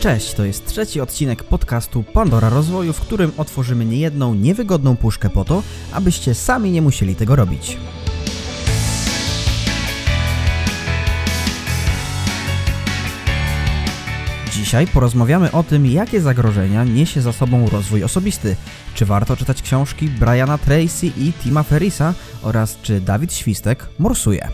Cześć, to jest trzeci odcinek podcastu Pandora Rozwoju, w którym otworzymy niejedną niewygodną puszkę po to, abyście sami nie musieli tego robić. Dzisiaj porozmawiamy o tym, jakie zagrożenia niesie za sobą rozwój osobisty. Czy warto czytać książki Briana Tracy i Tima Ferrisa oraz czy Dawid Świstek morsuje.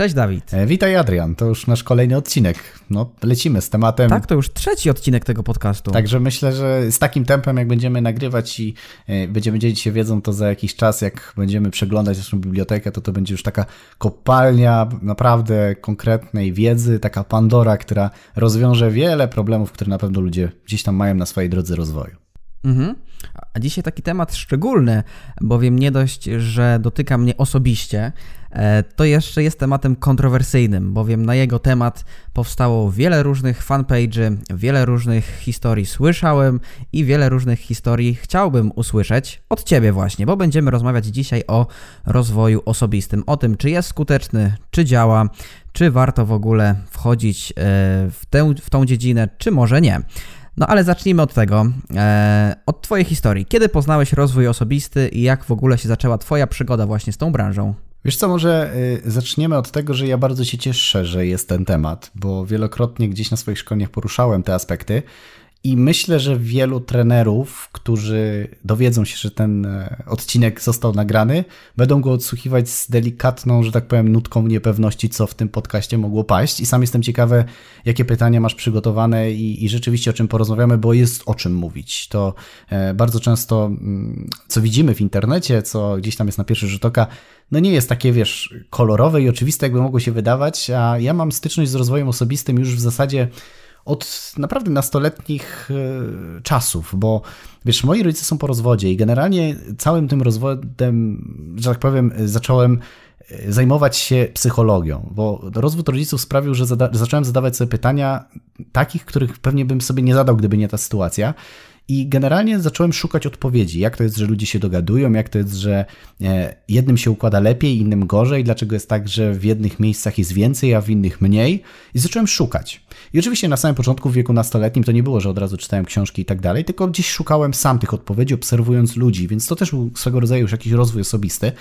Cześć Dawid. E, witaj Adrian, to już nasz kolejny odcinek. No, lecimy z tematem. Tak, to już trzeci odcinek tego podcastu. Także myślę, że z takim tempem, jak będziemy nagrywać i e, będziemy dzielić się wiedzą, to za jakiś czas, jak będziemy przeglądać naszą bibliotekę, to to będzie już taka kopalnia naprawdę konkretnej wiedzy, taka Pandora, która rozwiąże wiele problemów, które na pewno ludzie gdzieś tam mają na swojej drodze rozwoju. Mhm. A dzisiaj taki temat szczególny, bowiem nie dość, że dotyka mnie osobiście, to jeszcze jest tematem kontrowersyjnym, bowiem na jego temat powstało wiele różnych fanpage'y, wiele różnych historii słyszałem i wiele różnych historii chciałbym usłyszeć od Ciebie właśnie, bo będziemy rozmawiać dzisiaj o rozwoju osobistym, o tym, czy jest skuteczny, czy działa, czy warto w ogóle wchodzić e, w tę, w tą dziedzinę, czy może nie. No ale zacznijmy od tego, e, od Twojej historii. Kiedy poznałeś rozwój osobisty i jak w ogóle się zaczęła Twoja przygoda właśnie z tą branżą? Wiesz co, może y, zaczniemy od tego, że ja bardzo się cieszę, że jest ten temat, bo wielokrotnie gdzieś na swoich szkoleniach poruszałem te aspekty i myślę, że wielu trenerów, którzy dowiedzą się, że ten e, odcinek został nagrany, będą go odsłuchiwać z delikatną, że tak powiem, nutką niepewności, co w tym podcaście mogło paść. I sam jestem ciekawy, jakie pytania masz przygotowane i, i rzeczywiście o czym porozmawiamy, bo jest o czym mówić. To e, bardzo często, mm, co widzimy w internecie, co gdzieś tam jest na pierwszy rzut oka, no nie jest takie, wiesz, kolorowe i oczywiste, jakby mogło się wydawać, a ja mam styczność z rozwojem osobistym już w zasadzie od naprawdę nastoletnich e, czasów, bo wiesz, moi rodzice są po rozwodzie i generalnie całym tym rozwodem, że tak powiem, zacząłem e, zajmować się psychologią, bo rozwód rodziców sprawił, że zada zacząłem zadawać sobie pytania takich, których pewnie bym sobie nie zadał, gdyby nie ta sytuacja. I generalnie zacząłem szukać odpowiedzi. Jak to jest, że ludzie się dogadują, jak to jest, że e, jednym się układa lepiej, innym gorzej, dlaczego jest tak, że w jednych miejscach jest więcej, a w innych mniej. I zacząłem szukać. I oczywiście na samym początku w wieku nastoletnim to nie było, że od razu czytałem książki i tak dalej, tylko gdzieś szukałem sam tych odpowiedzi, obserwując ludzi, więc to też był swego rodzaju już jakiś rozwój osobisty.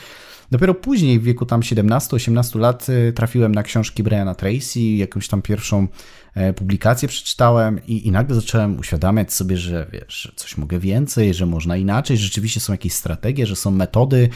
Dopiero później, w wieku tam 17-18 lat, y, trafiłem na książki Briana Tracy, jakąś tam pierwszą e, publikację przeczytałem i, i nagle zacząłem uświadamiać sobie, że wiesz, coś mogę więcej, że można inaczej, że rzeczywiście są jakieś strategie, że są metody.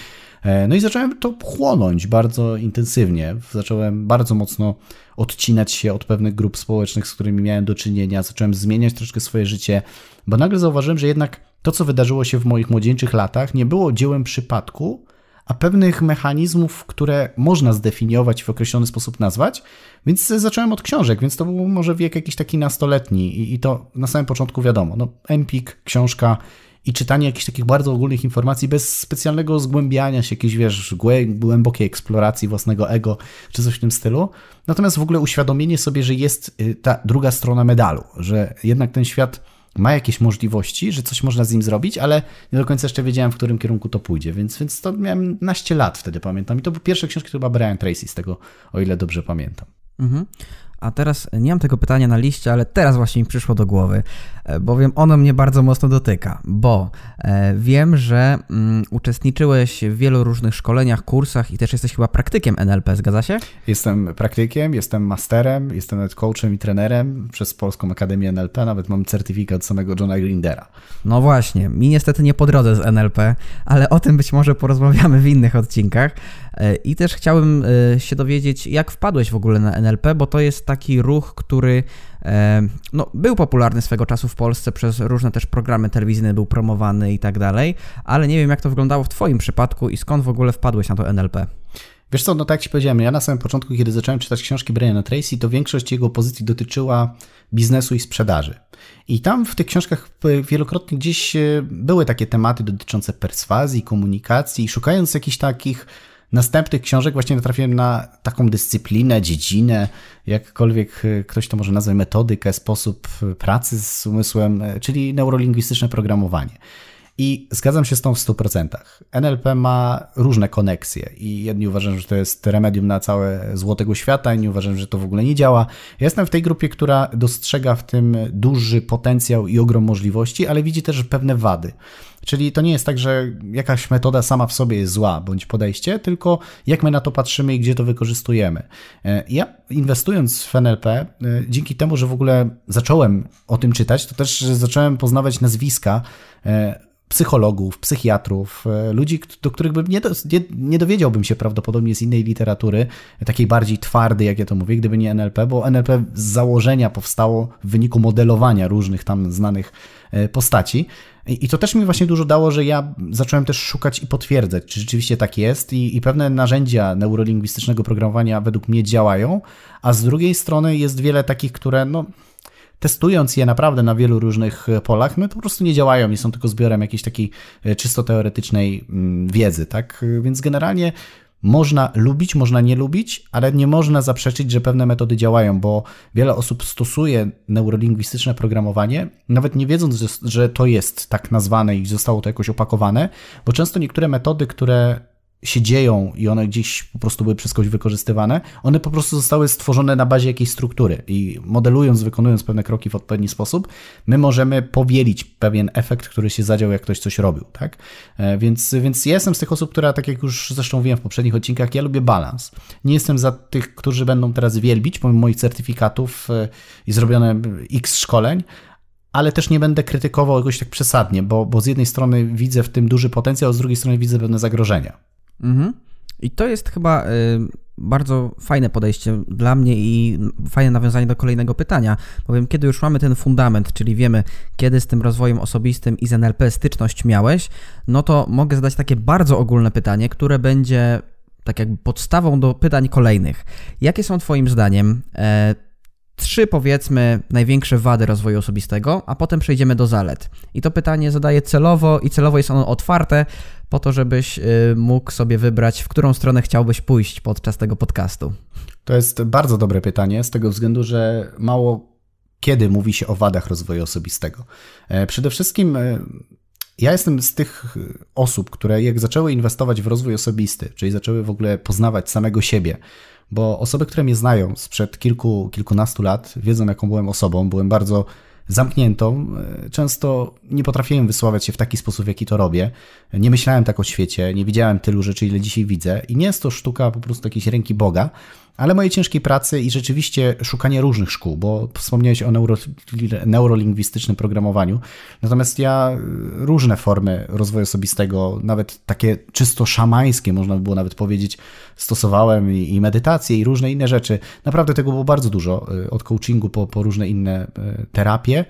E, no i zacząłem to chłonąć bardzo intensywnie. Zacząłem bardzo mocno odcinać się od pewnych grup społecznych, z którymi miałem do czynienia. Zacząłem zmieniać troszkę swoje życie, bo nagle zauważyłem, że jednak to, co wydarzyło się w moich młodzieńczych latach, nie było dziełem przypadku, a pewnych mechanizmów, które można zdefiniować w określony sposób nazwać. Więc zacząłem od książek, więc to był może wiek jakiś taki nastoletni i, i to na samym początku wiadomo. No, Empik, książka i czytanie jakichś takich bardzo ogólnych informacji bez specjalnego zgłębiania się, jakiejś, wiesz, głębokiej eksploracji własnego ego, czy coś w tym stylu. Natomiast w ogóle uświadomienie sobie, że jest y, ta druga strona medalu, że jednak ten świat ma jakieś możliwości, że coś można z nim zrobić, ale nie do końca jeszcze wiedziałem, w którym kierunku to pójdzie, więc, więc to miałem naście lat wtedy, pamiętam. I to był pierwsze książki, to była Brian Tracy, z tego, o ile dobrze pamiętam. Mhm. A teraz nie mam tego pytania na liście, ale teraz właśnie mi przyszło do głowy, e, bowiem ono mnie bardzo mocno dotyka, bo e, wiem, że mm, uczestniczyłeś w wielu różnych szkoleniach, kursach i też jesteś chyba praktykiem NLP, zgadza się? Jestem praktykiem, jestem masterem, jestem nawet coachem i trenerem przez Polską Akademię NLP, nawet mam certyfikat samego Johna Grindera. No właśnie, mi niestety nie po drodze z NLP, ale o tym być może porozmawiamy w innych odcinkach. E, I też chciałbym się dowiedzieć, jak wpadłeś w ogóle na NLP, bo to jest taki ruch, który no, był popularny swego czasu w Polsce przez różne też programy telewizyjne, był promowany i tak dalej, ale nie wiem jak to wyglądało w Twoim przypadku i skąd w ogóle wpadłeś na to NLP. Wiesz co, no tak jak Ci powiedziałem, ja na samym początku, kiedy zacząłem czytać książki Briana Tracy, to większość jego pozycji dotyczyła biznesu i sprzedaży. I tam w tych książkach wielokrotnie gdzieś e, były takie tematy dotyczące perswazji, komunikacji, szukając jakichś takich następnych książek właśnie natrafiłem na taką dyscyplinę, dziedzinę, jakkolwiek e, ktoś to może nazwać metodykę, sposób pracy z umysłem, e, czyli neurolingwistyczne programowanie. I zgadzam się z tą w 100%. NLP ma różne koneksje i jedni uważają, że to jest remedium na całe złotego świata, inni uważają, że to w ogóle nie działa. Ja jestem w tej grupie, która dostrzega w tym duży potencjał i ogrom możliwości, ale widzi też pewne wady. Czyli to nie jest tak, że jakaś metoda sama w sobie jest zła bądź podejście, tylko jak my na to patrzymy i gdzie to wykorzystujemy. E, ja inwestując w NLP, e, dzięki temu, że w ogóle zacząłem o tym czytać, to też zacząłem poznawać nazwiska e, psychologów, psychiatrów, e, ludzi, do których bym nie, do, nie, nie, dowiedziałbym się prawdopodobnie z innej literatury, takiej bardziej twardej, jak ja to mówię, gdyby nie NLP, bo NLP z założenia powstało w wyniku modelowania różnych tam znanych e, postaci. I to też mi właśnie dużo dało, że ja zacząłem też szukać i potwierdzać, czy rzeczywiście tak jest, i, i pewne narzędzia neurolingwistycznego programowania według mnie działają, a z drugiej strony jest wiele takich, które no, testując je naprawdę na wielu różnych e, polach, no to po prostu nie działają, nie są tylko zbiorem jakiejś takiej e, czysto teoretycznej mm, wiedzy, tak? Więc generalnie można lubić, można nie lubić, ale nie można zaprzeczyć, że pewne metody działają, bo wiele osób stosuje neurolingwistyczne programowanie, nawet nie wiedząc, że to jest tak nazwane i zostało to jakoś opakowane, bo często niektóre metody, które się dzieją i one gdzieś po prostu były przez kogoś wykorzystywane, one po prostu zostały stworzone na bazie jakiejś struktury i modelując, wykonując pewne kroki w odpowiedni sposób, my możemy powielić pewien efekt, który się zadział, jak ktoś coś robił, tak? E, więc, więc ja jestem z tych osób, która, tak jak już zresztą mówiłem w poprzednich odcinkach, ja lubię balans. Nie jestem za tych, którzy będą teraz wielbić, pomimo moich certyfikatów e, i zrobione x szkoleń, ale też nie będę krytykował jakoś tak przesadnie, bo, bo z jednej strony widzę w tym duży potencjał, z drugiej strony widzę pewne zagrożenia. Mhm. I to jest chyba y, bardzo fajne podejście dla mnie i fajne nawiązanie do kolejnego pytania, bowiem kiedy już mamy ten fundament, czyli wiemy, kiedy z tym rozwojem osobistym i z NLP styczność miałeś, no to mogę zadać takie bardzo ogólne pytanie, które będzie tak jakby podstawą do pytań kolejnych. Jakie są Twoim zdaniem e, trzy, powiedzmy, największe wady rozwoju osobistego, a potem przejdziemy do zalet. I to pytanie zadaję celowo i celowo jest ono otwarte, po to, żebyś y, mógł sobie wybrać, w którą stronę chciałbyś pójść podczas tego podcastu. To jest bardzo dobre pytanie, z tego względu, że mało kiedy mówi się o wadach rozwoju osobistego. E, przede wszystkim e, ja jestem z tych osób, które jak zaczęły inwestować w rozwój osobisty, czyli zaczęły w ogóle poznawać samego siebie, bo osoby, które mnie znają sprzed kilku, kilkunastu lat, wiedzą, jaką byłem osobą. Byłem bardzo zamkniętą. E, często nie potrafiłem wysławiać się w taki sposób, w jaki to robię. Nie myślałem tak o świecie, nie widziałem tylu rzeczy, ile dzisiaj widzę. I nie jest to sztuka po prostu jakiejś ręki Boga, ale mojej ciężkiej pracy i rzeczywiście szukanie różnych szkół, bo wspomniałeś o neuro, neurolingwistycznym programowaniu. Natomiast ja y, różne formy rozwoju osobistego, nawet takie czysto szamańskie, można by było nawet powiedzieć, stosowałem i, i medytację i różne inne rzeczy. Naprawdę tego było bardzo dużo, y, od coachingu po, po różne inne y, terapie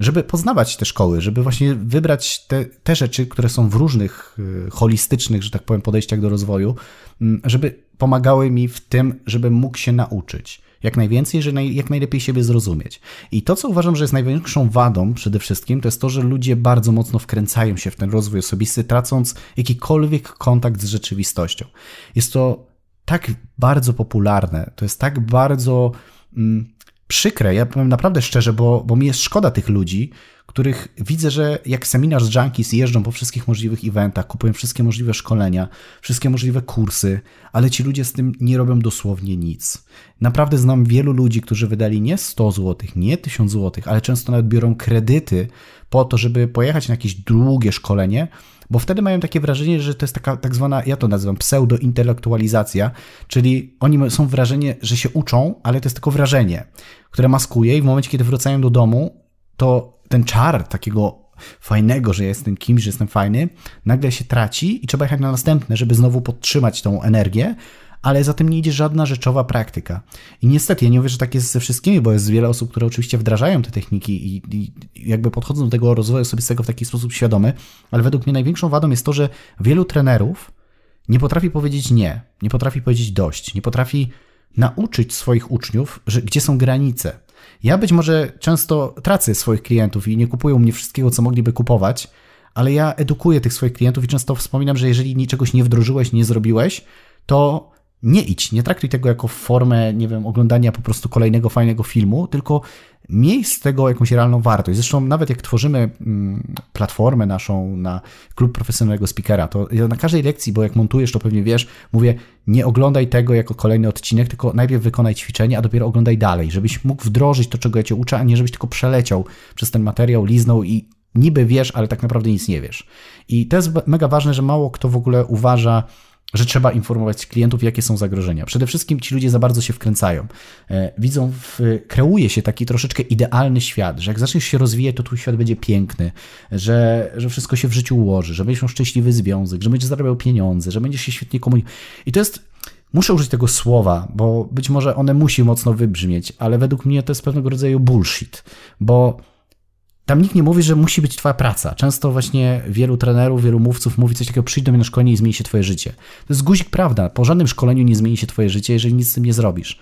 żeby poznawać te szkoły, żeby właśnie wybrać te, te rzeczy, które są w różnych holistycznych, że tak powiem, podejściach do rozwoju, mm, żeby pomagały mi w tym, żebym mógł się nauczyć jak najwięcej, że jak najlepiej siebie zrozumieć. I to, co uważam, że jest największą wadą przede wszystkim, to jest to, że ludzie bardzo mocno wkręcają się w ten rozwój osobisty, tracąc jakikolwiek kontakt z rzeczywistością. Jest to tak bardzo popularne, to jest tak bardzo mm, przykre, ja powiem naprawdę szczerze, bo, bo mi jest szkoda tych ludzi, których widzę, że jak seminarz z Junkies jeżdżą po wszystkich możliwych eventach, kupują wszystkie możliwe szkolenia, wszystkie możliwe kursy, ale ci ludzie z tym nie robią dosłownie nic. Naprawdę znam wielu ludzi, którzy wydali nie 100 zł, nie 1000 zł, ale często nawet biorą kredyty po to, żeby pojechać na jakieś długie szkolenie, bo wtedy mają takie wrażenie, że to jest taka tak zwana, ja to nazywam pseudointelektualizacja, czyli oni są wrażenie, że się uczą, ale to jest tylko wrażenie, które maskuje i w momencie, kiedy wracają do domu, to ten czar takiego fajnego, że jestem kimś, że jestem fajny, nagle się traci i trzeba jechać na następne, żeby znowu podtrzymać tą energię, ale za tym nie idzie żadna rzeczowa praktyka. I niestety, ja nie mówię, że tak jest ze wszystkimi, bo jest wiele osób, które oczywiście wdrażają te techniki i, i jakby podchodzą do tego rozwoju osobistego w taki sposób świadomy, ale według mnie największą wadą jest to, że wielu trenerów nie potrafi powiedzieć nie, nie potrafi powiedzieć dość, nie potrafi nauczyć swoich uczniów, że gdzie są granice, ja być może często tracę swoich klientów i nie kupują mnie wszystkiego, co mogliby kupować, ale ja edukuję tych swoich klientów i często wspominam, że jeżeli niczegoś nie wdrożyłeś, nie zrobiłeś, to nie idź, nie traktuj tego jako formę, nie wiem, oglądania po prostu kolejnego fajnego filmu, tylko miej z tego jakąś realną wartość. Zresztą nawet jak tworzymy mm, platformę naszą na klub profesjonalnego speakera, to na każdej lekcji, bo jak montujesz, to pewnie wiesz, mówię, nie oglądaj tego jako kolejny odcinek, tylko najpierw wykonaj ćwiczenie, a dopiero oglądaj dalej, żebyś mógł wdrożyć to, czego ja cię uczę, a nie żebyś tylko przeleciał przez ten materiał, liznął i niby wiesz, ale tak naprawdę nic nie wiesz. I to jest mega ważne, że mało kto w ogóle uważa, że trzeba informować klientów, jakie są zagrożenia. Przede wszystkim ci ludzie za bardzo się wkręcają. E, widzą, w, kreuje się taki troszeczkę idealny świat, że jak zaczniesz się rozwijać, to twój świat będzie piękny, że, że wszystko się w życiu ułoży, że będziesz miał szczęśliwy związek, że będziesz zarabiał pieniądze, że będziesz się świetnie komunikował. I to jest Muszę użyć tego słowa, bo być może one musi mocno wybrzmieć, ale według mnie to jest pewnego rodzaju bullshit, bo tam nikt nie mówi, że musi być twoja praca. Często właśnie wielu trenerów, wielu mówców mówi coś takiego, przyjdź do mnie na szkolenie i zmieni się twoje życie. To jest guzik prawda. Po żadnym szkoleniu nie zmieni się twoje życie, jeżeli nic z tym nie zrobisz.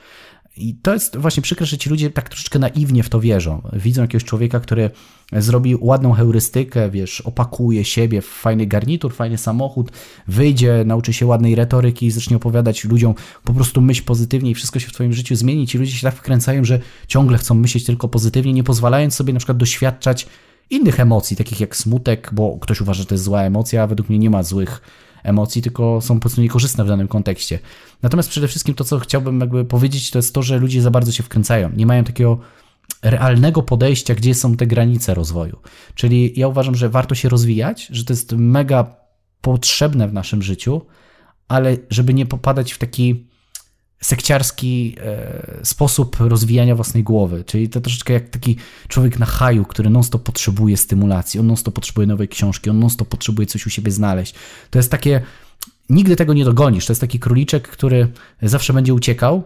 I to jest właśnie przykre, że ci ludzie tak troszeczkę naiwnie w to wierzą. Widzą jakiegoś człowieka, który zrobi ładną heurystykę, wiesz, opakuje siebie w fajny garnitur, fajny samochód, wyjdzie, nauczy się ładnej retoryki i zacznie opowiadać ludziom po prostu myśl pozytywnie i wszystko się w twoim życiu zmieni. Ci ludzie się tak wkręcają, że ciągle chcą myśleć tylko pozytywnie, nie pozwalając sobie na przykład doświadczać innych emocji, takich jak smutek, bo ktoś uważa, że to jest zła emocja, a według mnie nie ma złych emocji, tylko są po prostu niekorzystne w danym kontekście. Natomiast przede wszystkim to, co chciałbym jakby powiedzieć, to jest to, że ludzie za bardzo się wkręcają. Nie mają takiego realnego podejścia, gdzie są te granice rozwoju. Czyli ja uważam, że warto się rozwijać, że to jest mega potrzebne w naszym życiu, ale żeby nie popadać w taki sekciarski e, sposób rozwijania własnej głowy. Czyli to troszeczkę jak taki człowiek na haju, który non-stop potrzebuje stymulacji, on non-stop potrzebuje nowej książki, on non-stop potrzebuje coś u siebie znaleźć. To jest takie, nigdy tego nie dogonisz. To jest taki króliczek, który zawsze będzie uciekał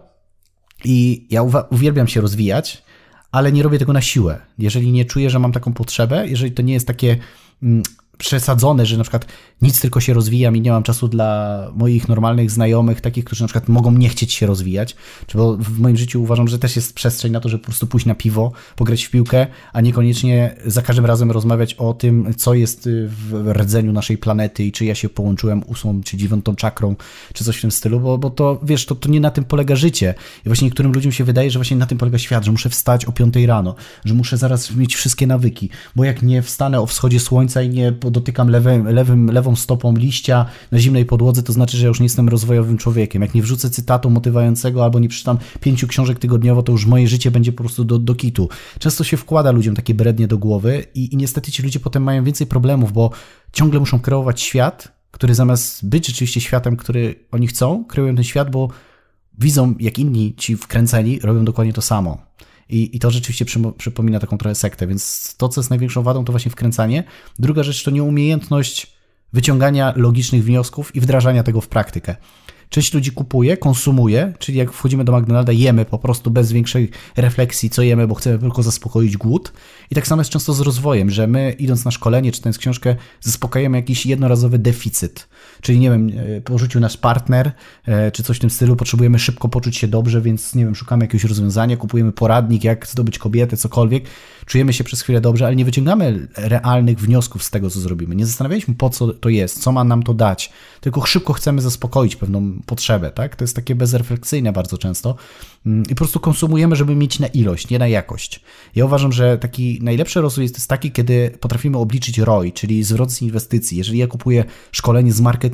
i ja uwielbiam się rozwijać, ale nie robię tego na siłę. Jeżeli nie czuję, że mam taką potrzebę, jeżeli to nie jest takie mm, przesadzone, że na przykład nic tylko się rozwijam i nie mam czasu dla moich normalnych znajomych, takich, którzy na przykład mogą nie chcieć się rozwijać, czy bo w moim życiu uważam, że też jest przestrzeń na to, żeby po prostu pójść na piwo, pograć w piłkę, a niekoniecznie za każdym razem rozmawiać o tym, co jest w rdzeniu naszej planety i czy ja się połączyłem ósmą czy dziewiątą czakrą, czy coś w tym stylu, bo, bo to, wiesz, to, to nie na tym polega życie. I właśnie niektórym ludziom się wydaje, że właśnie na tym polega świat, że muszę wstać o piątej rano, że muszę zaraz mieć wszystkie nawyki, bo jak nie wstanę o wschodzie słońca i nie dotykam lewym, lewym, lewą stopą liścia na zimnej podłodze, to znaczy, że już nie jestem rozwojowym człowiekiem. Jak nie wrzucę cytatu motywującego albo nie przeczytam pięciu książek tygodniowo, to już moje życie będzie po prostu do, do kitu. Często się wkłada ludziom takie brednie do głowy i, i niestety ci ludzie potem mają więcej problemów, bo ciągle muszą kreować świat, który zamiast być rzeczywiście światem, który oni chcą, kreują ten świat, bo widzą, jak inni ci wkręceni robią dokładnie to samo. I, I to rzeczywiście przypomina taką trochę sektę, więc to, co jest największą wadą, to właśnie wkręcanie. Druga rzecz to nieumiejętność wyciągania logicznych wniosków i wdrażania tego w praktykę. Część ludzi kupuje, konsumuje, czyli jak wchodzimy do McDonalda, jemy po prostu bez większej refleksji, co jemy, bo chcemy tylko zaspokoić głód. I tak samo jest często z rozwojem, że my idąc na szkolenie, czytając książkę, zaspokajamy jakiś jednorazowy deficyt. Czyli nie wiem, e, porzucił nasz partner, e, czy coś w tym stylu, potrzebujemy szybko poczuć się dobrze, więc nie wiem, szukamy jakiegoś rozwiązania, kupujemy poradnik, jak zdobyć kobietę, cokolwiek. Czujemy się przez chwilę dobrze, ale nie wyciągamy realnych wniosków z tego, co zrobimy. Nie zastanawialiśmy, po co to jest, co ma nam to dać, tylko szybko chcemy zaspokoić pewną potrzebę, tak? To jest takie bezrefleksyjne bardzo często mm, i po prostu konsumujemy, żeby mieć na ilość, nie na jakość. Ja uważam, że taki najlepszy rozwój jest taki, kiedy potrafimy obliczyć ROI, czyli zwrot z inwestycji. Jeżeli ja kupuję szkolenie z marketingu,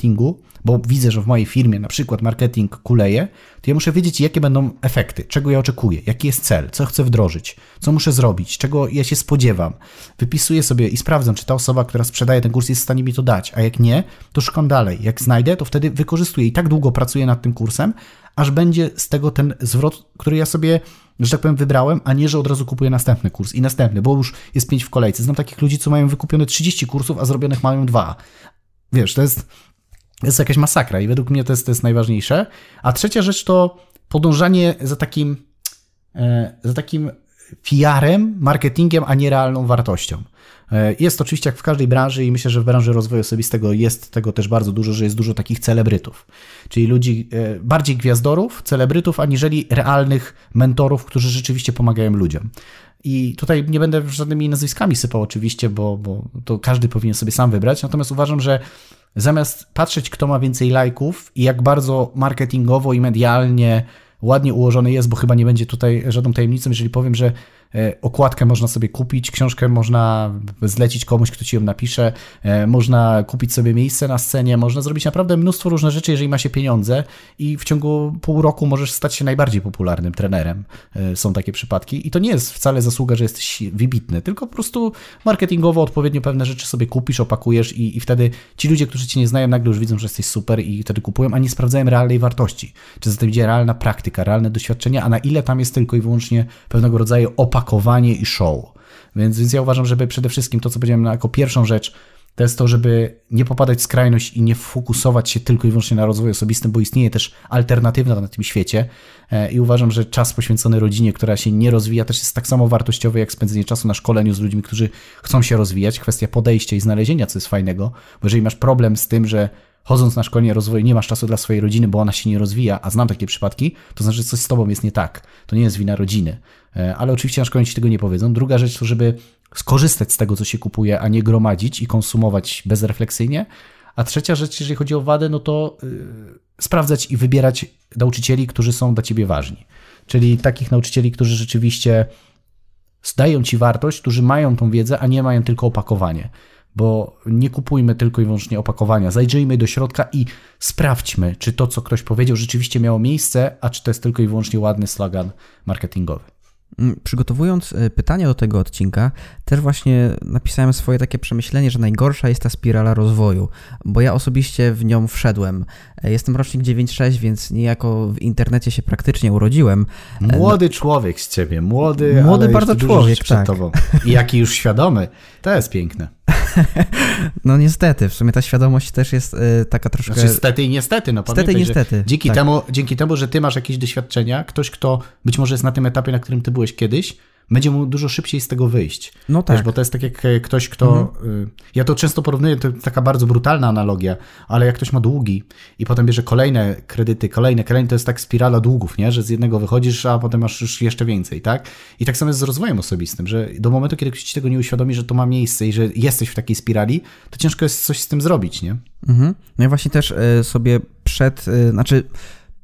bo widzę, że w mojej firmie na przykład marketing kuleje, to ja muszę wiedzieć, jakie będą efekty, czego ja oczekuję, jaki jest cel, co chcę wdrożyć, co muszę zrobić, czego ja się spodziewam. Wypisuję sobie i sprawdzam, czy ta osoba, która sprzedaje ten kurs, jest w stanie mi to dać, a jak nie, to szukam dalej. Jak znajdę, to wtedy wykorzystuję i tak długo pracuję nad tym kursem, aż będzie z tego ten zwrot, który ja sobie że tak powiem, wybrałem, a nie, że od razu kupuję następny kurs i następny, bo już jest pięć w kolejce. Znam takich ludzi, co mają wykupione 30 kursów, a zrobionych mają dwa. Wiesz, to jest jest jakaś masakra i według mnie to jest, to jest najważniejsze. A trzecia rzecz to podążanie za takim, e, za takim PR-em, marketingiem, a nie realną wartością. E, jest oczywiście jak w każdej branży i myślę, że w branży rozwoju osobistego jest tego też bardzo dużo, że jest dużo takich celebrytów, czyli ludzi, e, bardziej gwiazdorów, celebrytów, aniżeli realnych mentorów, którzy rzeczywiście pomagają ludziom. I tutaj nie będę żadnymi nazwiskami sypał oczywiście, bo, bo to każdy powinien sobie sam wybrać, natomiast uważam, że zamiast patrzeć, kto ma więcej lajków i jak bardzo marketingowo i medialnie ładnie ułożony jest, bo chyba nie będzie tutaj żadną tajemnicą, jeżeli powiem, że okładkę można sobie kupić, książkę można zlecić komuś, kto ci ją napisze, e, można kupić sobie miejsce na scenie, można zrobić naprawdę mnóstwo różnych rzeczy, jeżeli ma się pieniądze i w ciągu pół roku możesz stać się najbardziej popularnym trenerem. E, są takie przypadki i to nie jest wcale zasługa, że jesteś wybitny, tylko po prostu marketingowo odpowiednio pewne rzeczy sobie kupisz, opakujesz i, i wtedy ci ludzie, którzy cię nie znają, nagle już widzą, że jesteś super i wtedy kupują, a nie sprawdzają realnej wartości. Czy za tym idzie realna praktyka, realne doświadczenie, a na ile tam jest tylko i wyłącznie pewnego rodzaju opakowanie opakowanie i show. Więc, więc ja uważam, żeby przede wszystkim to, co powiedziałem jako pierwszą rzecz, to jest to, żeby nie popadać w skrajność i nie fokusować się tylko i wyłącznie na rozwoju osobistym, bo istnieje też alternatywa na tym świecie. E, I uważam, że czas poświęcony rodzinie, która się nie rozwija, też jest tak samo wartościowy jak spędzenie czasu na szkoleniu z ludźmi, którzy chcą się rozwijać. Kwestia podejścia i znalezienia, co jest fajnego, bo jeżeli masz problem z tym, że chodząc na szkolenie rozwoju nie masz czasu dla swojej rodziny, bo ona się nie rozwija, a znam takie przypadki, to znaczy, że coś z tobą jest nie tak. To nie jest wina rodziny. E, ale oczywiście na szkoleniu ci tego nie powiedzą. Druga rzecz to, żeby skorzystać z tego, co się kupuje, a nie gromadzić i konsumować bezrefleksyjnie. A trzecia rzecz, jeżeli chodzi o wadę, no to yy, sprawdzać i wybierać nauczycieli, którzy są dla ciebie ważni. Czyli takich nauczycieli, którzy rzeczywiście zdają ci wartość, którzy mają tą wiedzę, a nie mają tylko opakowanie bo nie kupujmy tylko i wyłącznie opakowania. Zajrzyjmy do środka i sprawdźmy, czy to, co ktoś powiedział, rzeczywiście miało miejsce, a czy to jest tylko i wyłącznie ładny slogan marketingowy. Mm, przygotowując e, pytania do tego odcinka, też właśnie napisałem swoje takie przemyślenie, że najgorsza jest ta spirala rozwoju, bo ja osobiście w nią wszedłem. E, jestem rocznik 9.6, więc niejako w internecie się praktycznie urodziłem. E, młody człowiek z ciebie, młody, młody bardzo człowiek, tak. Tobą. I jaki już świadomy. To jest piękne. no niestety, w sumie ta świadomość też jest y, taka troszkę... Znaczy stety i niestety, no Stety i niestety. Dzięki, tak. temu, dzięki temu, że ty masz jakieś doświadczenia, ktoś, kto być może jest na tym etapie, na którym ty byłeś kiedyś, będzie mu dużo szybciej z tego wyjść. No tak. Wiesz, bo to jest tak jak e, ktoś, kto. Mhm. Y, ja to często porównuję, to taka bardzo brutalna analogia, ale jak ktoś ma długi i potem bierze kolejne kredyty, kolejne, kolejne, to jest tak spirala długów, nie? Że z jednego wychodzisz, a potem masz już jeszcze więcej, tak? I tak samo jest z rozwojem osobistym, że do momentu, kiedy ktoś ci tego nie uświadomi, że to ma miejsce i że jesteś w takiej spirali, to ciężko jest coś z tym zrobić, nie? Mhm. No i właśnie też y, sobie przed, y, znaczy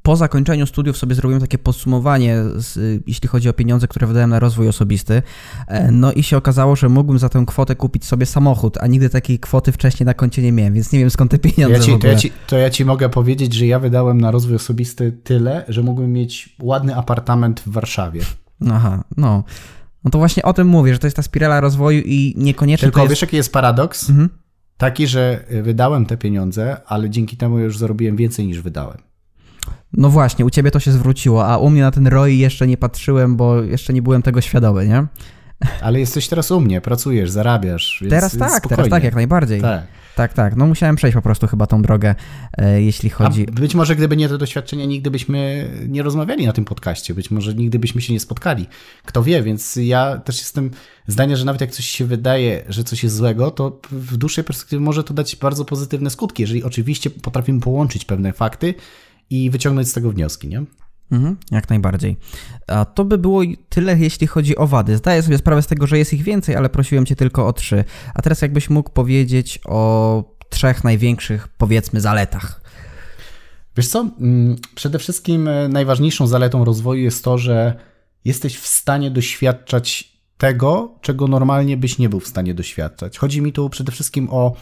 po zakończeniu studiów sobie zrobiłem takie podsumowanie, z, jeśli chodzi o pieniądze, które wydałem na rozwój osobisty. E, no i się okazało, że mógłbym za tę kwotę kupić sobie samochód, a nigdy takiej kwoty wcześniej na koncie nie miałem, więc nie wiem skąd te pieniądze. Ja ci, to, ja ci, to ja ci mogę powiedzieć, że ja wydałem na rozwój osobisty tyle, że mógłbym mieć ładny apartament w Warszawie. Aha, no. No to właśnie o tym mówię, że to jest ta spirala rozwoju i niekoniecznie. Tylko jest... wiesz, jaki jest paradoks? Mhm. Taki, że wydałem te pieniądze, ale dzięki temu już zarobiłem więcej niż wydałem. No właśnie, u ciebie to się zwróciło, a u mnie na ten ROI jeszcze nie patrzyłem, bo jeszcze nie byłem tego świadomy, nie? Ale jesteś teraz u mnie, pracujesz, zarabiasz. Teraz tak, spokojnie. teraz tak, jak najbardziej. Tak. Tak, tak. No musiałem przejść po prostu chyba tą drogę, e, jeśli chodzi... A być może gdyby nie to doświadczenie, nigdy byśmy nie rozmawiali na tym podcaście. Być może nigdy byśmy się nie spotkali. Kto wie, więc ja też jestem zdania, że nawet jak coś się wydaje, że coś jest złego, to w dłuższej perspektywie może to dać bardzo pozytywne skutki, jeżeli oczywiście potrafimy połączyć pewne fakty i wyciągnąć z tego wnioski, nie? Mhm, jak najbardziej. A to by było tyle, jeśli chodzi o wady. Zdaję sobie sprawę z tego, że jest ich więcej, ale prosiłem Cię tylko o trzy. A teraz jakbyś mógł powiedzieć o trzech największych, powiedzmy, zaletach. Wiesz co, mm, przede wszystkim e, najważniejszą zaletą rozwoju jest to, że jesteś w stanie doświadczać tego, czego normalnie byś nie był w stanie doświadczać. Chodzi mi tu przede wszystkim o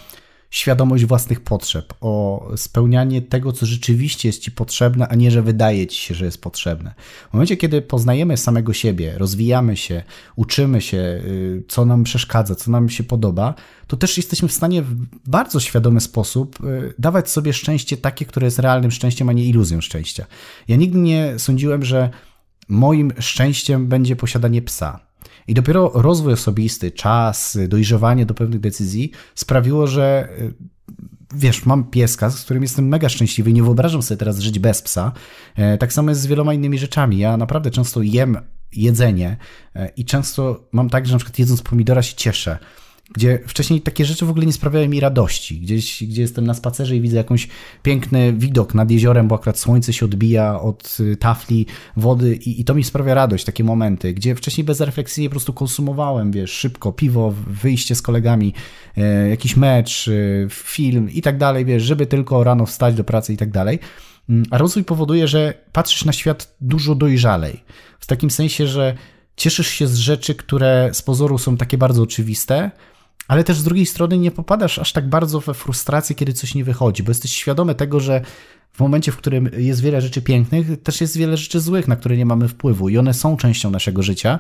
świadomość własnych potrzeb, o spełnianie tego, co rzeczywiście jest Ci potrzebne, a nie, że wydaje Ci się, że jest potrzebne. W momencie, kiedy poznajemy samego siebie, rozwijamy się, uczymy się, y, co nam przeszkadza, co nam się podoba, to też jesteśmy w stanie w bardzo świadomy sposób y, dawać sobie szczęście takie, które jest realnym szczęściem, a nie iluzją szczęścia. Ja nigdy nie sądziłem, że moim szczęściem będzie posiadanie psa i dopiero rozwój osobisty, czas, dojrzewanie do pewnych decyzji sprawiło, że y, wiesz, mam pieska, z którym jestem mega szczęśliwy i nie wyobrażam sobie teraz żyć bez psa. E, tak samo jest z wieloma innymi rzeczami. Ja naprawdę często jem jedzenie e, i często mam tak, że na przykład jedząc pomidora się cieszę gdzie wcześniej takie rzeczy w ogóle nie sprawiały mi radości. Gdzieś, gdzie jestem na spacerze i widzę jakąś piękny widok nad jeziorem, bo akurat słońce się odbija od y, tafli wody i, i to mi sprawia radość, takie momenty, gdzie wcześniej bezrefleksyjnie po prostu konsumowałem, wiesz, szybko, piwo, wyjście z kolegami, e, jakiś mecz, e, film i tak dalej, wiesz, żeby tylko rano wstać do pracy i tak dalej. Mm, a rozwój powoduje, że patrzysz na świat dużo dojrzalej. W takim sensie, że cieszysz się z rzeczy, które z pozoru są takie bardzo oczywiste, ale też z drugiej strony nie popadasz aż tak bardzo we frustrację, kiedy coś nie wychodzi, bo jesteś świadomy tego, że w momencie, w którym jest wiele rzeczy pięknych, też jest wiele rzeczy złych, na które nie mamy wpływu i one są częścią naszego życia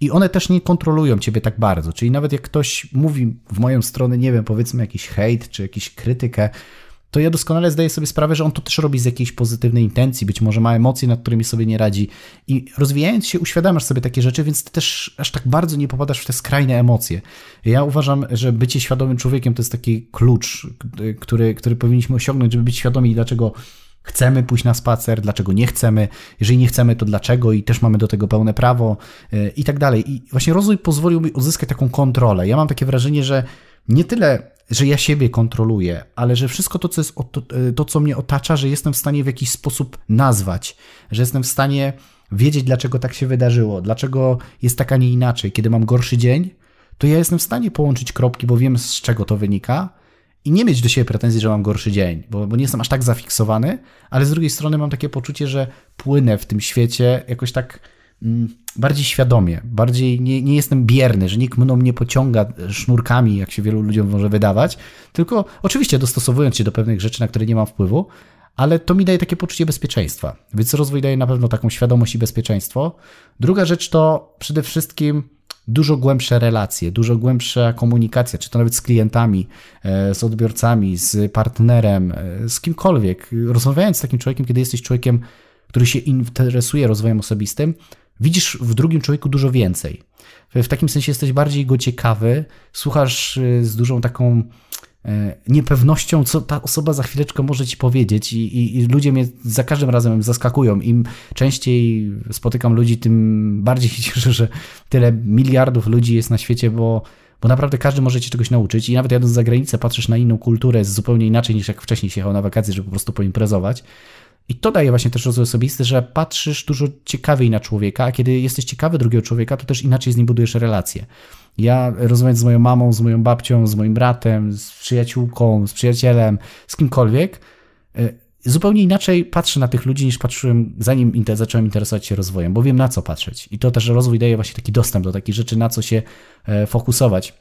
i one też nie kontrolują ciebie tak bardzo. Czyli nawet jak ktoś mówi w moją stronę, nie wiem, powiedzmy jakiś hejt czy jakiś krytykę, to ja doskonale zdaję sobie sprawę, że on to też robi z jakiejś pozytywnej intencji, być może ma emocje, nad którymi sobie nie radzi. I rozwijając się, uświadamiasz sobie takie rzeczy, więc ty też aż tak bardzo nie popadasz w te skrajne emocje. Ja uważam, że bycie świadomym człowiekiem to jest taki klucz, który, który powinniśmy osiągnąć, żeby być świadomi, dlaczego chcemy pójść na spacer, dlaczego nie chcemy, jeżeli nie chcemy, to dlaczego i też mamy do tego pełne prawo y, i tak dalej. I właśnie rozwój pozwolił mi uzyskać taką kontrolę. Ja mam takie wrażenie, że nie tyle że ja siebie kontroluję, ale że wszystko to, co jest to, to, co mnie otacza, że jestem w stanie w jakiś sposób nazwać, że jestem w stanie wiedzieć, dlaczego tak się wydarzyło, dlaczego jest tak, a nie inaczej. Kiedy mam gorszy dzień, to ja jestem w stanie połączyć kropki, bo wiem, z czego to wynika i nie mieć do siebie pretensji, że mam gorszy dzień, bo, bo nie jestem aż tak zafiksowany, ale z drugiej strony mam takie poczucie, że płynę w tym świecie jakoś tak bardziej świadomie, bardziej nie, nie jestem bierny, że nikt mną nie pociąga sznurkami, jak się wielu ludziom może wydawać, tylko oczywiście dostosowując się do pewnych rzeczy, na które nie mam wpływu, ale to mi daje takie poczucie bezpieczeństwa. Więc rozwój daje na pewno taką świadomość i bezpieczeństwo. Druga rzecz to przede wszystkim dużo głębsze relacje, dużo głębsza komunikacja, czy to nawet z klientami, e, z odbiorcami, z partnerem, e, z kimkolwiek. Rozmawiając z takim człowiekiem, kiedy jesteś człowiekiem, który się interesuje rozwojem osobistym, widzisz w drugim człowieku dużo więcej. W takim sensie jesteś bardziej go ciekawy, słuchasz y, z dużą taką e, niepewnością, co ta osoba za chwileczkę może ci powiedzieć, i, i, i, ludzie mnie za każdym razem zaskakują. Im częściej spotykam ludzi, tym bardziej się cieszę, że tyle miliardów ludzi jest na świecie, bo, bo naprawdę każdy może cię czegoś nauczyć. I nawet jadąc za granicę, patrzysz na inną kulturę, zupełnie inaczej niż jak wcześniej się jechał na wakacje, żeby po prostu poimprezować. I to daje właśnie też rozwój osobisty, że patrzysz dużo ciekawiej na człowieka, a kiedy jesteś ciekawy drugiego człowieka, to też inaczej z nim budujesz relacje. Ja rozmawiając z moją mamą, z moją babcią, z moim bratem, z przyjaciółką, z przyjacielem, z kimkolwiek, e, zupełnie inaczej patrzę na tych ludzi niż patrzyłem zanim zacząłem interesować się rozwojem, bo wiem na co patrzeć. I to też rozwój daje właśnie taki dostęp do takich rzeczy, na co się e, fokusować.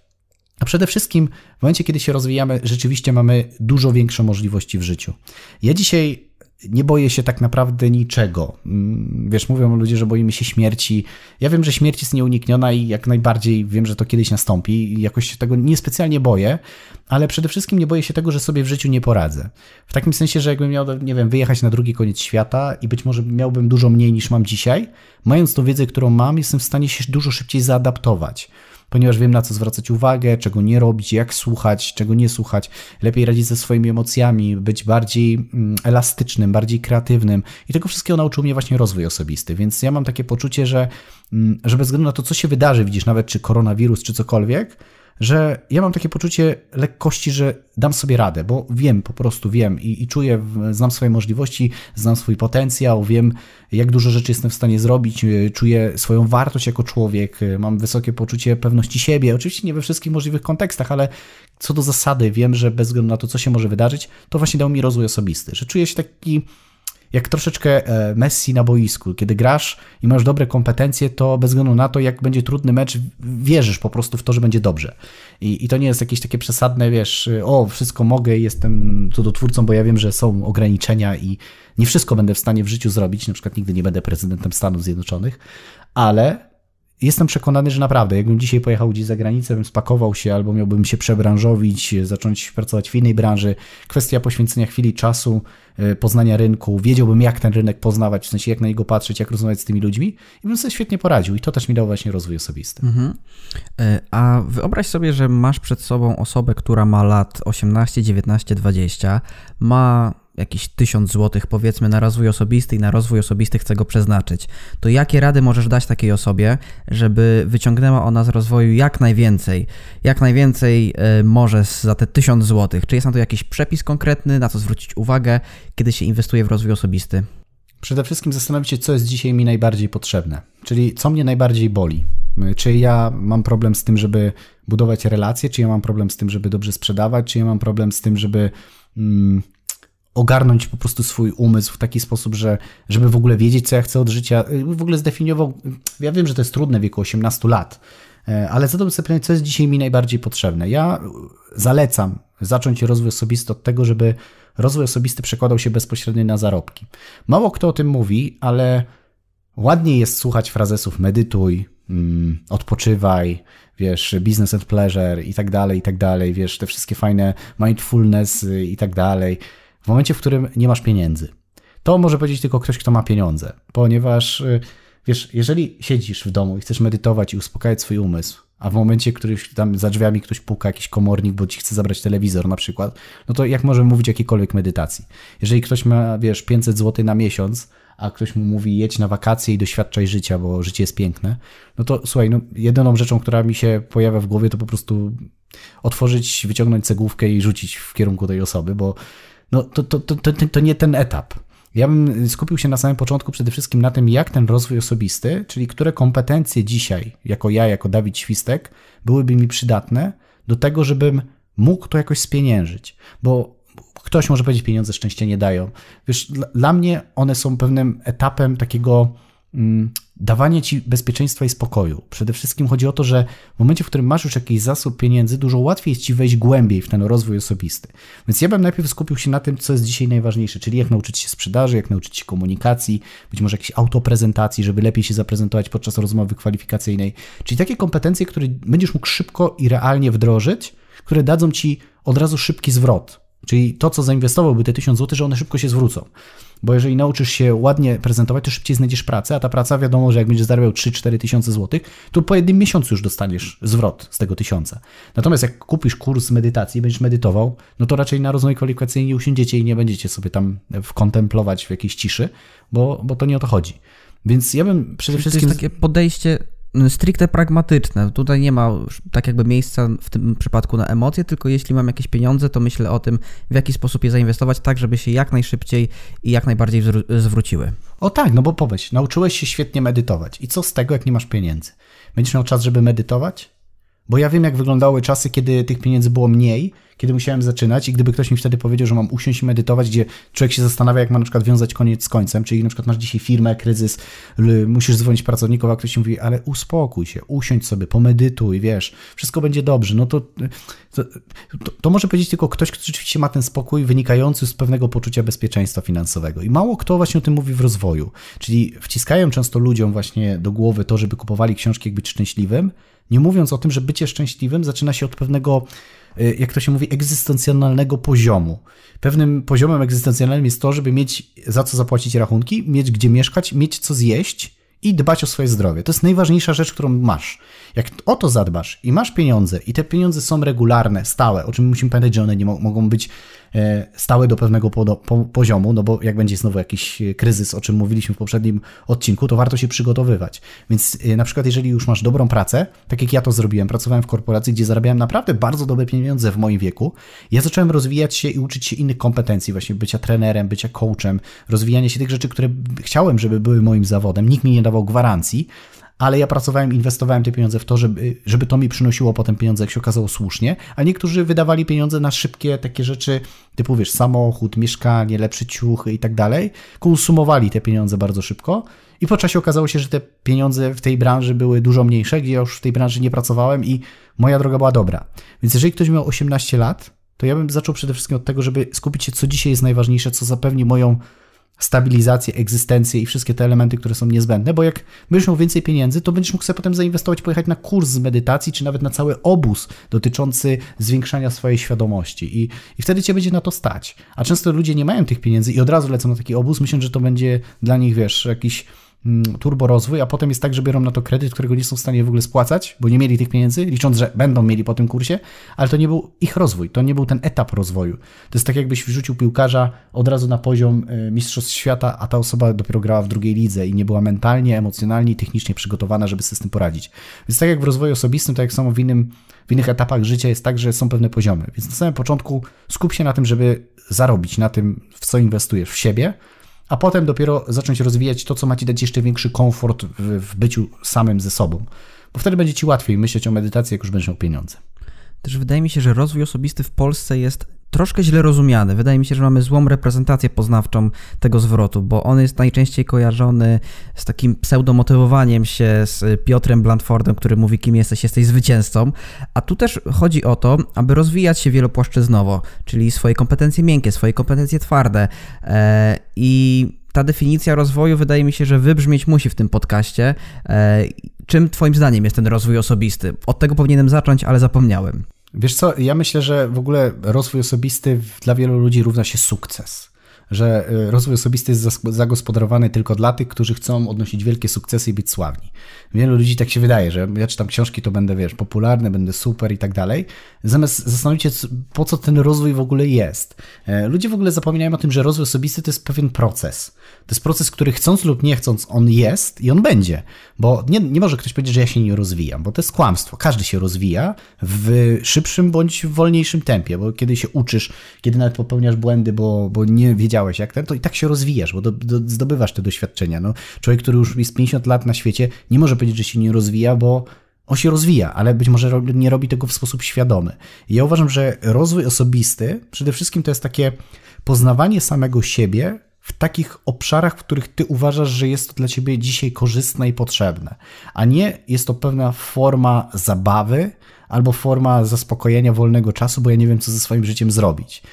A przede wszystkim w momencie, kiedy się rozwijamy, rzeczywiście mamy dużo większe możliwości w życiu. Ja dzisiaj nie boję się tak naprawdę niczego. Mm, wiesz, mówią ludzie, że boimy się śmierci. Ja wiem, że śmierć jest nieunikniona i jak najbardziej wiem, że to kiedyś nastąpi jakoś się tego niespecjalnie boję, ale przede wszystkim nie boję się tego, że sobie w życiu nie poradzę. W takim sensie, że jakbym miał, nie wiem, wyjechać na drugi koniec świata i być może miałbym dużo mniej niż mam dzisiaj, mając tą wiedzę, którą mam, jestem w stanie się dużo szybciej zaadaptować ponieważ wiem na co zwracać uwagę, czego nie robić, jak słuchać, czego nie słuchać, lepiej radzić ze swoimi emocjami, być bardziej mm, elastycznym, bardziej kreatywnym. I tego wszystkiego nauczył mnie właśnie rozwój osobisty, więc ja mam takie poczucie, że, mm, że bez względu na to, co się wydarzy, widzisz, nawet czy koronawirus, czy cokolwiek, że ja mam takie poczucie lekkości, że dam sobie radę, bo wiem, po prostu wiem i, i czuję, znam swoje możliwości, znam swój potencjał, wiem, jak dużo rzeczy jestem w stanie zrobić, y, czuję swoją wartość jako człowiek, y, mam wysokie poczucie pewności siebie. Oczywiście nie we wszystkich możliwych kontekstach, ale co do zasady wiem, że bez względu na to, co się może wydarzyć, to właśnie dał mi rozwój osobisty, że czuję się taki jak troszeczkę e, Messi na boisku. Kiedy grasz i masz dobre kompetencje, to bez względu na to, jak będzie trudny mecz, wierzysz po prostu w to, że będzie dobrze. I, i to nie jest jakieś takie przesadne, wiesz, o, wszystko mogę, jestem cudotwórcą, bo ja wiem, że są ograniczenia i nie wszystko będę w stanie w życiu zrobić. Na przykład nigdy nie będę prezydentem Stanów Zjednoczonych, ale Jestem przekonany, że naprawdę, jakbym dzisiaj pojechał gdzieś za granicę, bym spakował się albo miałbym się przebranżowić, zacząć pracować w innej branży. Kwestia poświęcenia chwili czasu, e, poznania rynku, wiedziałbym jak ten rynek poznawać, w sensie jak na niego patrzeć, jak rozmawiać z tymi ludźmi i bym sobie świetnie poradził i to też mi dał właśnie rozwój osobisty. Mhm. E, a wyobraź sobie, że masz przed sobą osobę, która ma lat 18, 19, 20, ma jakieś 1000 zł powiedzmy na rozwój osobisty i na rozwój osobisty chce go przeznaczyć, to jakie rady możesz dać takiej osobie, żeby wyciągnęła ona z rozwoju jak najwięcej? Jak najwięcej y, może za te 1000 zł? Czy jest na to jakiś przepis konkretny, na co zwrócić uwagę, kiedy się inwestuje w rozwój osobisty? Przede wszystkim zastanowić się, co jest dzisiaj mi najbardziej potrzebne, czyli co mnie najbardziej boli. Czy ja mam problem z tym, żeby budować relacje, czy ja mam problem z tym, żeby dobrze sprzedawać, czy ja mam problem z tym, żeby mm, ogarnąć po prostu swój umysł w taki sposób, że żeby w ogóle wiedzieć, co ja chcę od życia, w ogóle zdefiniował. Ja wiem, że to jest trudne w wieku 18 lat, e, ale zadałbym sobie pytanie, co jest dzisiaj mi najbardziej potrzebne. Ja zalecam zacząć rozwój osobisty od tego, żeby rozwój osobisty przekładał się bezpośrednio na zarobki. Mało kto o tym mówi, ale ładniej jest słuchać frazesów medytuj, mm, odpoczywaj, wiesz, business and pleasure i tak dalej, i tak dalej, wiesz, te wszystkie fajne mindfulness i tak dalej, w momencie, w którym nie masz pieniędzy. To może powiedzieć tylko ktoś, kto ma pieniądze, ponieważ, y, wiesz, jeżeli siedzisz w domu i chcesz medytować i uspokajać swój umysł, a w momencie, któryś tam za drzwiami ktoś puka, jakiś komornik, bo ci chce zabrać telewizor na przykład, no to jak możemy mówić o jakiejkolwiek medytacji? Jeżeli ktoś ma, wiesz, 500 zł na miesiąc, a ktoś mu mówi jedź na wakacje i doświadczaj życia, bo życie jest piękne, no to słuchaj, no jedyną rzeczą, która mi się pojawia w głowie, to po prostu otworzyć, wyciągnąć cegłówkę i rzucić w kierunku tej osoby, bo no to, to, to, to, to nie ten etap. Ja bym skupił się na samym początku przede wszystkim na tym, jak ten rozwój osobisty, czyli które kompetencje dzisiaj, jako ja, jako Dawid Świstek, byłyby mi przydatne do tego, żebym mógł to jakoś spieniężyć. Bo ktoś może powiedzieć, pieniądze szczęście nie dają. Wiesz, dla, mnie one są pewnym etapem takiego mm, dawania ci bezpieczeństwa i spokoju. Przede wszystkim chodzi o to, że w momencie, w którym masz już jakiś zasób pieniędzy, dużo łatwiej jest ci wejść głębiej w ten rozwój osobisty. Więc ja bym najpierw skupił się na tym, co jest dzisiaj najważniejsze, czyli jak nauczyć się sprzedaży, jak nauczyć się komunikacji, być może jakiejś autoprezentacji, żeby lepiej się zaprezentować podczas rozmowy kwalifikacyjnej. Czyli takie kompetencje, które będziesz mógł szybko i realnie wdrożyć, które dadzą ci od razu szybki zwrot. Czyli to, co zainwestowałby te 1000 zł, że one szybko się zwrócą. Bo jeżeli nauczysz się ładnie prezentować, to szybciej znajdziesz pracę, a ta praca wiadomo, że jak będziesz zarabiał 3-4 tysiące złotych, to po jednym miesiącu już dostaniesz zwrot z tego tysiąca. Natomiast jak kupisz kurs medytacji, będziesz medytował, no to raczej na rozwój kwalifikacyjny nie usiądziecie i nie będziecie sobie tam kontemplować w jakiejś ciszy, bo, bo to nie o to chodzi. Więc ja bym przede wszystkim. To jest takie podejście stricte pragmatyczne. Tutaj nie ma tak jakby miejsca w tym przypadku na emocje, tylko jeśli mam jakieś pieniądze, to myślę o tym, w jaki sposób je zainwestować, tak żeby się jak najszybciej i jak najbardziej zwróciły. O tak, no bo pomyśl, nauczyłeś się świetnie medytować. I co z tego, jak nie masz pieniędzy? Będziesz miał czas, żeby medytować? Bo ja wiem, jak wyglądały czasy, kiedy tych pieniędzy było mniej, kiedy musiałem zaczynać i gdyby ktoś mi wtedy powiedział, że mam usiąść i medytować, gdzie człowiek się zastanawia, jak ma na przykład wiązać koniec z końcem, czyli na przykład masz dzisiaj firmę, kryzys, musisz dzwonić pracownikom, a ktoś mówi, ale uspokój się, usiądź sobie, pomedytuj, wiesz, wszystko będzie dobrze, no to to, to, to może powiedzieć tylko ktoś, kto rzeczywiście ma ten spokój wynikający z pewnego poczucia bezpieczeństwa finansowego. I mało kto właśnie o tym mówi w rozwoju, czyli wciskają często ludziom właśnie do głowy to, żeby kupowali książki, jak być szczęśliwym, nie mówiąc o tym, że bycie szczęśliwym zaczyna się od pewnego, y, jak to się mówi, egzystencjonalnego poziomu. Pewnym poziomem egzystencjonalnym jest to, żeby mieć za co zapłacić rachunki, mieć gdzie mieszkać, mieć co zjeść i dbać o swoje zdrowie. To jest najważniejsza rzecz, którą masz. Jak o to zadbasz i masz pieniądze, i te pieniądze są regularne, stałe, o czym musimy pamiętać, że one nie mo mogą być E, stałe do pewnego poziomu, no bo jak będzie znowu jakiś e, kryzys, o czym mówiliśmy w poprzednim odcinku, to warto się przygotowywać. Więc e, na przykład, jeżeli już masz dobrą pracę, tak jak ja to zrobiłem, pracowałem w korporacji, gdzie zarabiałem naprawdę bardzo dobre pieniądze w moim wieku, ja zacząłem rozwijać się i uczyć się innych kompetencji, właśnie bycia trenerem, bycia coachem, rozwijania się tych rzeczy, które chciałem, żeby były moim zawodem. Nikt mi nie dawał gwarancji, ale ja pracowałem, inwestowałem te pieniądze w to, żeby, żeby to mi przynosiło potem pieniądze, jak się okazało słusznie, a niektórzy wydawali pieniądze na szybkie takie rzeczy, typu wiesz, samochód, mieszkanie, lepszy ciuchy i tak dalej, konsumowali te pieniądze bardzo szybko. I po czasie okazało się, że te pieniądze w tej branży były dużo mniejsze, gdzie ja już w tej branży nie pracowałem i moja droga była dobra. Więc jeżeli ktoś miał 18 lat, to ja bym zaczął przede wszystkim od tego, żeby skupić się, co dzisiaj jest najważniejsze, co zapewni moją stabilizację, egzystencję i wszystkie te elementy, które są niezbędne, bo jak będziesz miał więcej pieniędzy, to będziesz mógł sobie potem zainwestować, pojechać na kurs z medytacji, czy nawet na cały obóz dotyczący zwiększania swojej świadomości i, i wtedy cię będzie na to stać. A często ludzie nie mają tych pieniędzy i od razu lecą na taki obóz, myślą, że to będzie dla nich, wiesz, jakiś turbo rozwój, a potem jest tak, że biorą na to kredyt, którego nie są w stanie w ogóle spłacać, bo nie mieli tych pieniędzy, licząc, że będą mieli po tym kursie, ale to nie był ich rozwój, to nie był ten etap rozwoju. To jest tak, jakbyś wrzucił piłkarza od razu na poziom y, Mistrzostw Świata, a ta osoba dopiero grała w drugiej lidze i nie była mentalnie, emocjonalnie i technicznie przygotowana, żeby sobie z tym poradzić. Więc tak jak w rozwoju osobistym, tak jak samo w, innym, w innych etapach życia jest tak, że są pewne poziomy. Więc na samym początku skup się na tym, żeby zarobić na tym, w co inwestujesz w siebie, a potem dopiero zacząć rozwijać to, co ma ci dać jeszcze większy komfort w, w byciu samym ze sobą. Bo wtedy będzie ci łatwiej myśleć o medytacji, jak już będziesz miał pieniądze. Też wydaje mi się, że rozwój osobisty w Polsce jest troszkę źle rozumiany. Wydaje mi się, że mamy złą reprezentację poznawczą tego zwrotu, bo on jest najczęściej kojarzony z takim pseudomotywowaniem się z Piotrem Blandfordem, który mówi, kim jesteś, jesteś zwycięzcą. A tu też chodzi o to, aby rozwijać się wielopłaszczyznowo, czyli swoje kompetencje miękkie, swoje kompetencje twarde. E, I ta definicja rozwoju wydaje mi się, że wybrzmieć musi w tym podcaście. E, czym Twoim zdaniem jest ten rozwój osobisty? Od tego powinienem zacząć, ale zapomniałem. Wiesz co, ja myślę, że w ogóle rozwój osobisty dla wielu ludzi równa się sukces. Że y, rozwój osobisty jest zagospodarowany tylko dla tych, którzy chcą odnosić wielkie sukcesy i być sławni. Wielu ludzi tak się wydaje, że ja czytam książki, to będę, wiesz, popularny, będę super i tak dalej. Zamiast zastanowić się, po co ten rozwój w ogóle jest. E, ludzie w ogóle zapominają o tym, że rozwój osobisty to jest pewien proces. To jest proces, który chcąc lub nie chcąc, on jest i on będzie. Bo nie, nie może ktoś powiedzieć, że ja się nie rozwijam, bo to jest kłamstwo. Każdy się rozwija w szybszym bądź w wolniejszym tempie, bo kiedy się uczysz, kiedy nawet popełniasz błędy, bo, bo nie wiedziałeś jak ten, to i tak się rozwijasz, bo do, do, zdobywasz te doświadczenia. No, człowiek, który już jest 50 lat na świecie, nie może powiedzieć, że się nie rozwija, bo on się rozwija, ale być może nie robi tego w sposób świadomy. I ja uważam, że rozwój osobisty przede wszystkim to jest takie poznawanie samego siebie w takich obszarach, w których ty uważasz, że jest to dla ciebie dzisiaj korzystne i potrzebne, a nie jest to pewna forma zabawy albo forma zaspokojenia wolnego czasu, bo ja nie wiem, co ze swoim życiem zrobić.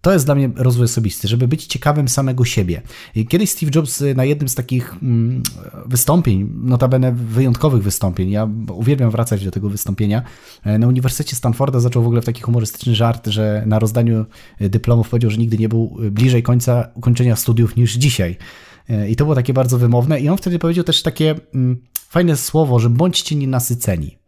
To jest dla mnie rozwój osobisty, żeby być ciekawym samego siebie. Kiedyś Steve Jobs y, na jednym z takich mm, wystąpień, notabene wyjątkowych wystąpień, ja uwielbiam wracać do tego wystąpienia, e, na Uniwersytecie Stanforda zaczął w ogóle w taki humorystyczny żart, że na rozdaniu y, dyplomów powiedział, że nigdy nie był y, bliżej końca ukończenia studiów niż dzisiaj. I to było takie bardzo wymowne. I on wtedy powiedział też takie mm, fajne słowo, że bądźcie nienasyceni.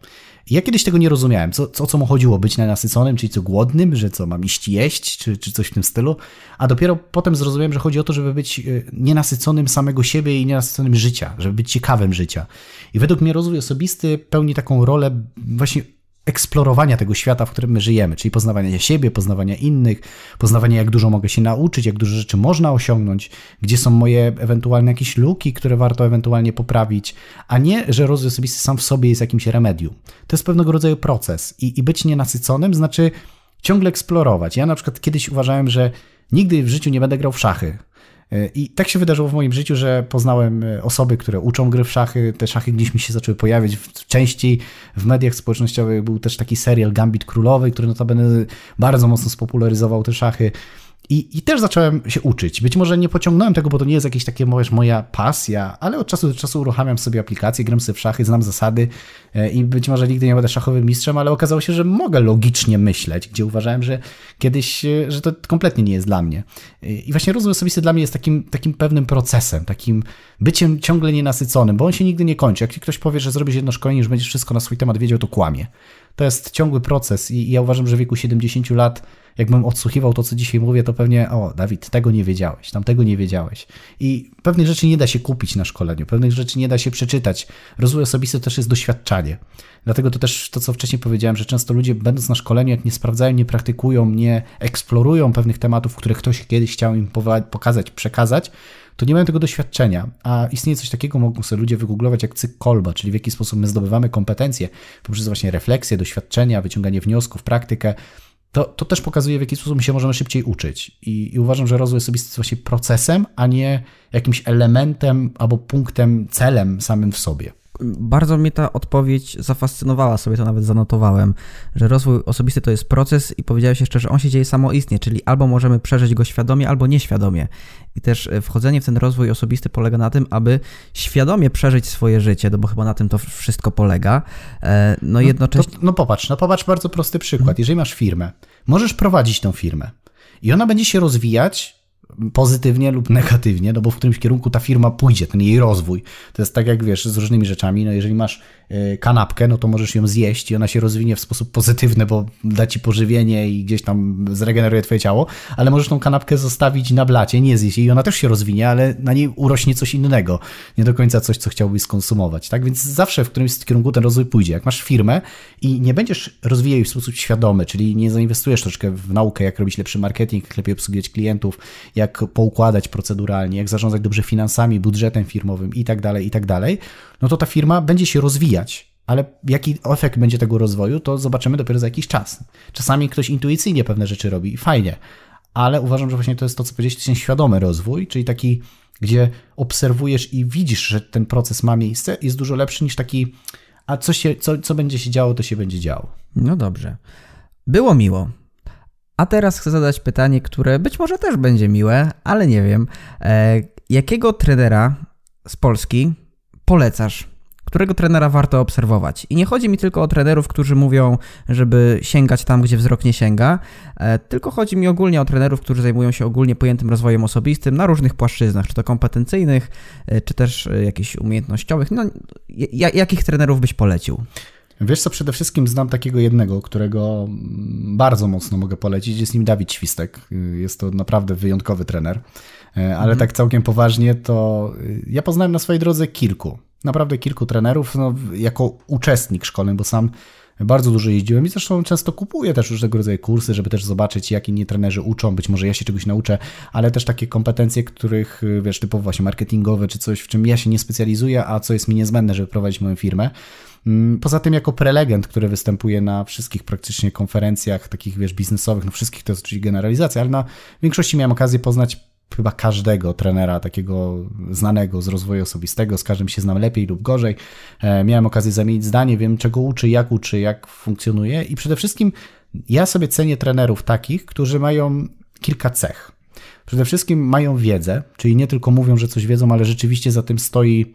Ja kiedyś tego nie rozumiałem, co, co, co mu chodziło, być nasyconym, czyli co głodnym, że co mam iść jeść, czy, czy coś w tym stylu, a dopiero potem zrozumiałem, że chodzi o to, żeby być e, nienasyconym samego siebie i nienasyconym życia, żeby być ciekawym życia. I według mnie rozwój osobisty pełni taką rolę właśnie eksplorowania tego świata, w którym my żyjemy, czyli poznawania siebie, poznawania innych, poznawania jak dużo mogę się nauczyć, jak dużo rzeczy można osiągnąć, gdzie są moje ewentualne jakieś luki, które warto ewentualnie poprawić, a nie, że rozwój osobisty sam w sobie jest jakimś remedium. To jest pewnego rodzaju proces i, i być nienasyconym znaczy ciągle eksplorować. Ja na przykład kiedyś uważałem, że nigdy w życiu nie będę grał w szachy, I tak się wydarzyło w moim życiu, że poznałem e, osoby, które uczą gry w szachy. Te szachy gdzieś mi się zaczęły pojawiać. Częściej w mediach społecznościowych był też taki serial Gambit Królowej, który notabene bardzo mocno spopularyzował te szachy. I, I też zacząłem się uczyć. Być może nie pociągnąłem tego, bo to nie jest jakieś takie możesz, moja pasja, ale od czasu do czasu uruchamiam sobie aplikacje, gram sobie w szachy, znam zasady e, i być może nigdy nie będę szachowym mistrzem, ale okazało się, że mogę logicznie myśleć, gdzie uważałem, że kiedyś, e, że to kompletnie nie jest dla mnie. E, I właśnie rozwój osobisty dla mnie jest takim, takim pewnym procesem, takim byciem ciągle nienasyconym, bo on się nigdy nie kończy. Jak ktoś powie, że zrobisz jedno szkolenie, że będziesz wszystko na swój temat wiedział, to kłamie. To jest ciągły proces i ja uważam, że w wieku 70 lat jakbym odsłuchiwał to, co dzisiaj mówię, to pewnie, o, Dawid, tego nie wiedziałeś, tam tego nie wiedziałeś. I pewnych rzeczy nie da się kupić na szkoleniu, pewnych rzeczy nie da się przeczytać. Rozwój osobisty też jest doświadczanie. Dlatego to też to, co wcześniej powiedziałem, że często ludzie, będąc na szkoleniu, jak nie sprawdzają, nie praktykują, nie eksplorują pewnych tematów, które ktoś kiedyś chciał im pokazać, przekazać, to nie mają tego doświadczenia. A istnieje coś takiego, mogą sobie ludzie wygooglować jak cykl Kolba, czyli w jaki sposób my zdobywamy kompetencje poprzez właśnie refleksję, doświadczenia, wyciąganie wniosków, praktykę to, to też pokazuje, w jaki sposób my się możemy szybciej uczyć. I, I, uważam, że rozwój osobisty jest właśnie procesem, a nie jakimś elementem albo punktem, celem samym w sobie bardzo mnie ta odpowiedź zafascynowała, sobie to nawet zanotowałem, że rozwój osobisty to jest proces i powiedziałeś jeszcze, że on się dzieje samoistnie, czyli albo możemy przeżyć go świadomie, albo nieświadomie. I też e, wchodzenie w ten rozwój osobisty polega na tym, aby świadomie przeżyć swoje życie, no bo chyba na tym to wszystko polega. E, no, no jednocześnie... No, no popatrz, no popatrz bardzo prosty przykład. Mhm. Jeżeli masz firmę, możesz prowadzić tą firmę i ona będzie się rozwijać pozytywnie lub negatywnie, no bo w którymś kierunku ta firma pójdzie, ten jej rozwój. To jest tak jak wiesz, z różnymi rzeczami, no jeżeli masz e, kanapkę, no to możesz ją zjeść i ona się rozwinie w sposób pozytywny, bo da ci pożywienie i gdzieś tam zregeneruje twoje ciało, ale możesz tą kanapkę zostawić na blacie, nie zjeść i ona też się rozwinie, ale na niej urośnie coś innego, nie do końca coś, co chciałbyś skonsumować, tak? Więc zawsze w którymś kierunku ten rozwój pójdzie. Jak masz firmę i nie będziesz rozwijać jej w sposób świadomy, czyli nie zainwestujesz troszkę w naukę, jak robić lepszy marketing, jak lepiej obsługiwać klientów, jak poukładać proceduralnie, jak zarządzać dobrze finansami, budżetem firmowym i tak dalej, i tak dalej, no to ta firma będzie się rozwijać. Ale jaki efekt będzie tego rozwoju, to zobaczymy dopiero za jakiś czas. Czasami ktoś intuicyjnie pewne rzeczy robi i fajnie, ale uważam, że właśnie to jest to, co powiedziałeś, ten świadomy rozwój, czyli taki, gdzie obserwujesz i widzisz, że ten proces ma miejsce, jest dużo lepszy niż taki, a co, się, co, co będzie się działo, to się będzie działo. No dobrze. Było miło. A teraz chcę zadać pytanie, które być może też będzie miłe, ale nie wiem. E, jakiego trenera z Polski polecasz? Którego trenera warto obserwować? I nie chodzi mi tylko o trenerów, którzy mówią, żeby sięgać tam, gdzie wzrok nie sięga, e, tylko chodzi mi ogólnie o trenerów, którzy zajmują się ogólnie pojętym rozwojem osobistym na różnych płaszczyznach, czy to kompetencyjnych, e, czy też jakichś umiejętnościowych. No, jakich trenerów byś polecił? Wiesz co, przede wszystkim znam takiego jednego, którego bardzo mocno mogę polecić. Jest nim Dawid Świstek. Jest to naprawdę wyjątkowy trener. E, ale mhm. tak całkiem poważnie, to y, ja poznałem na swojej drodze kilku, naprawdę kilku trenerów, no, jako uczestnik szkolny, bo sam bardzo dużo jeździłem i zresztą często kupuję też różnego rodzaju kursy, żeby też zobaczyć, jak inni trenerzy uczą. Być może ja się czegoś nauczę, ale też takie kompetencje, których, y, wiesz, typowo właśnie marketingowe, czy coś, w czym ja się nie specjalizuję, a co jest mi niezbędne, żeby prowadzić moją firmę. Mm, poza tym jako prelegent, który występuje na wszystkich praktycznie konferencjach takich, wiesz, biznesowych, no wszystkich to jest oczywiście generalizacja, ale na większości miałem okazję poznać chyba każdego trenera takiego znanego z rozwoju osobistego, z każdym się znam lepiej lub gorzej. E, miałem okazję zamienić zdanie, wiem czego uczy, jak uczy, jak funkcjonuje i przede wszystkim ja sobie cenię trenerów takich, którzy mają kilka cech. Przede wszystkim mają wiedzę, czyli nie tylko mówią, że coś wiedzą, ale rzeczywiście za tym stoi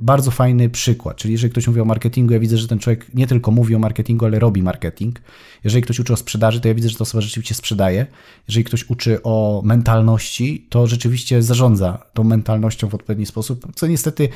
bardzo fajny przykład. Czyli jeżeli ktoś mówi o marketingu, ja widzę, że ten człowiek nie tylko mówi o marketingu, ale robi marketing. Jeżeli ktoś uczy o sprzedaży, to ja widzę, że ta osoba rzeczywiście sprzedaje. Jeżeli ktoś uczy o mentalności, to rzeczywiście zarządza tą mentalnością w odpowiedni sposób, co niestety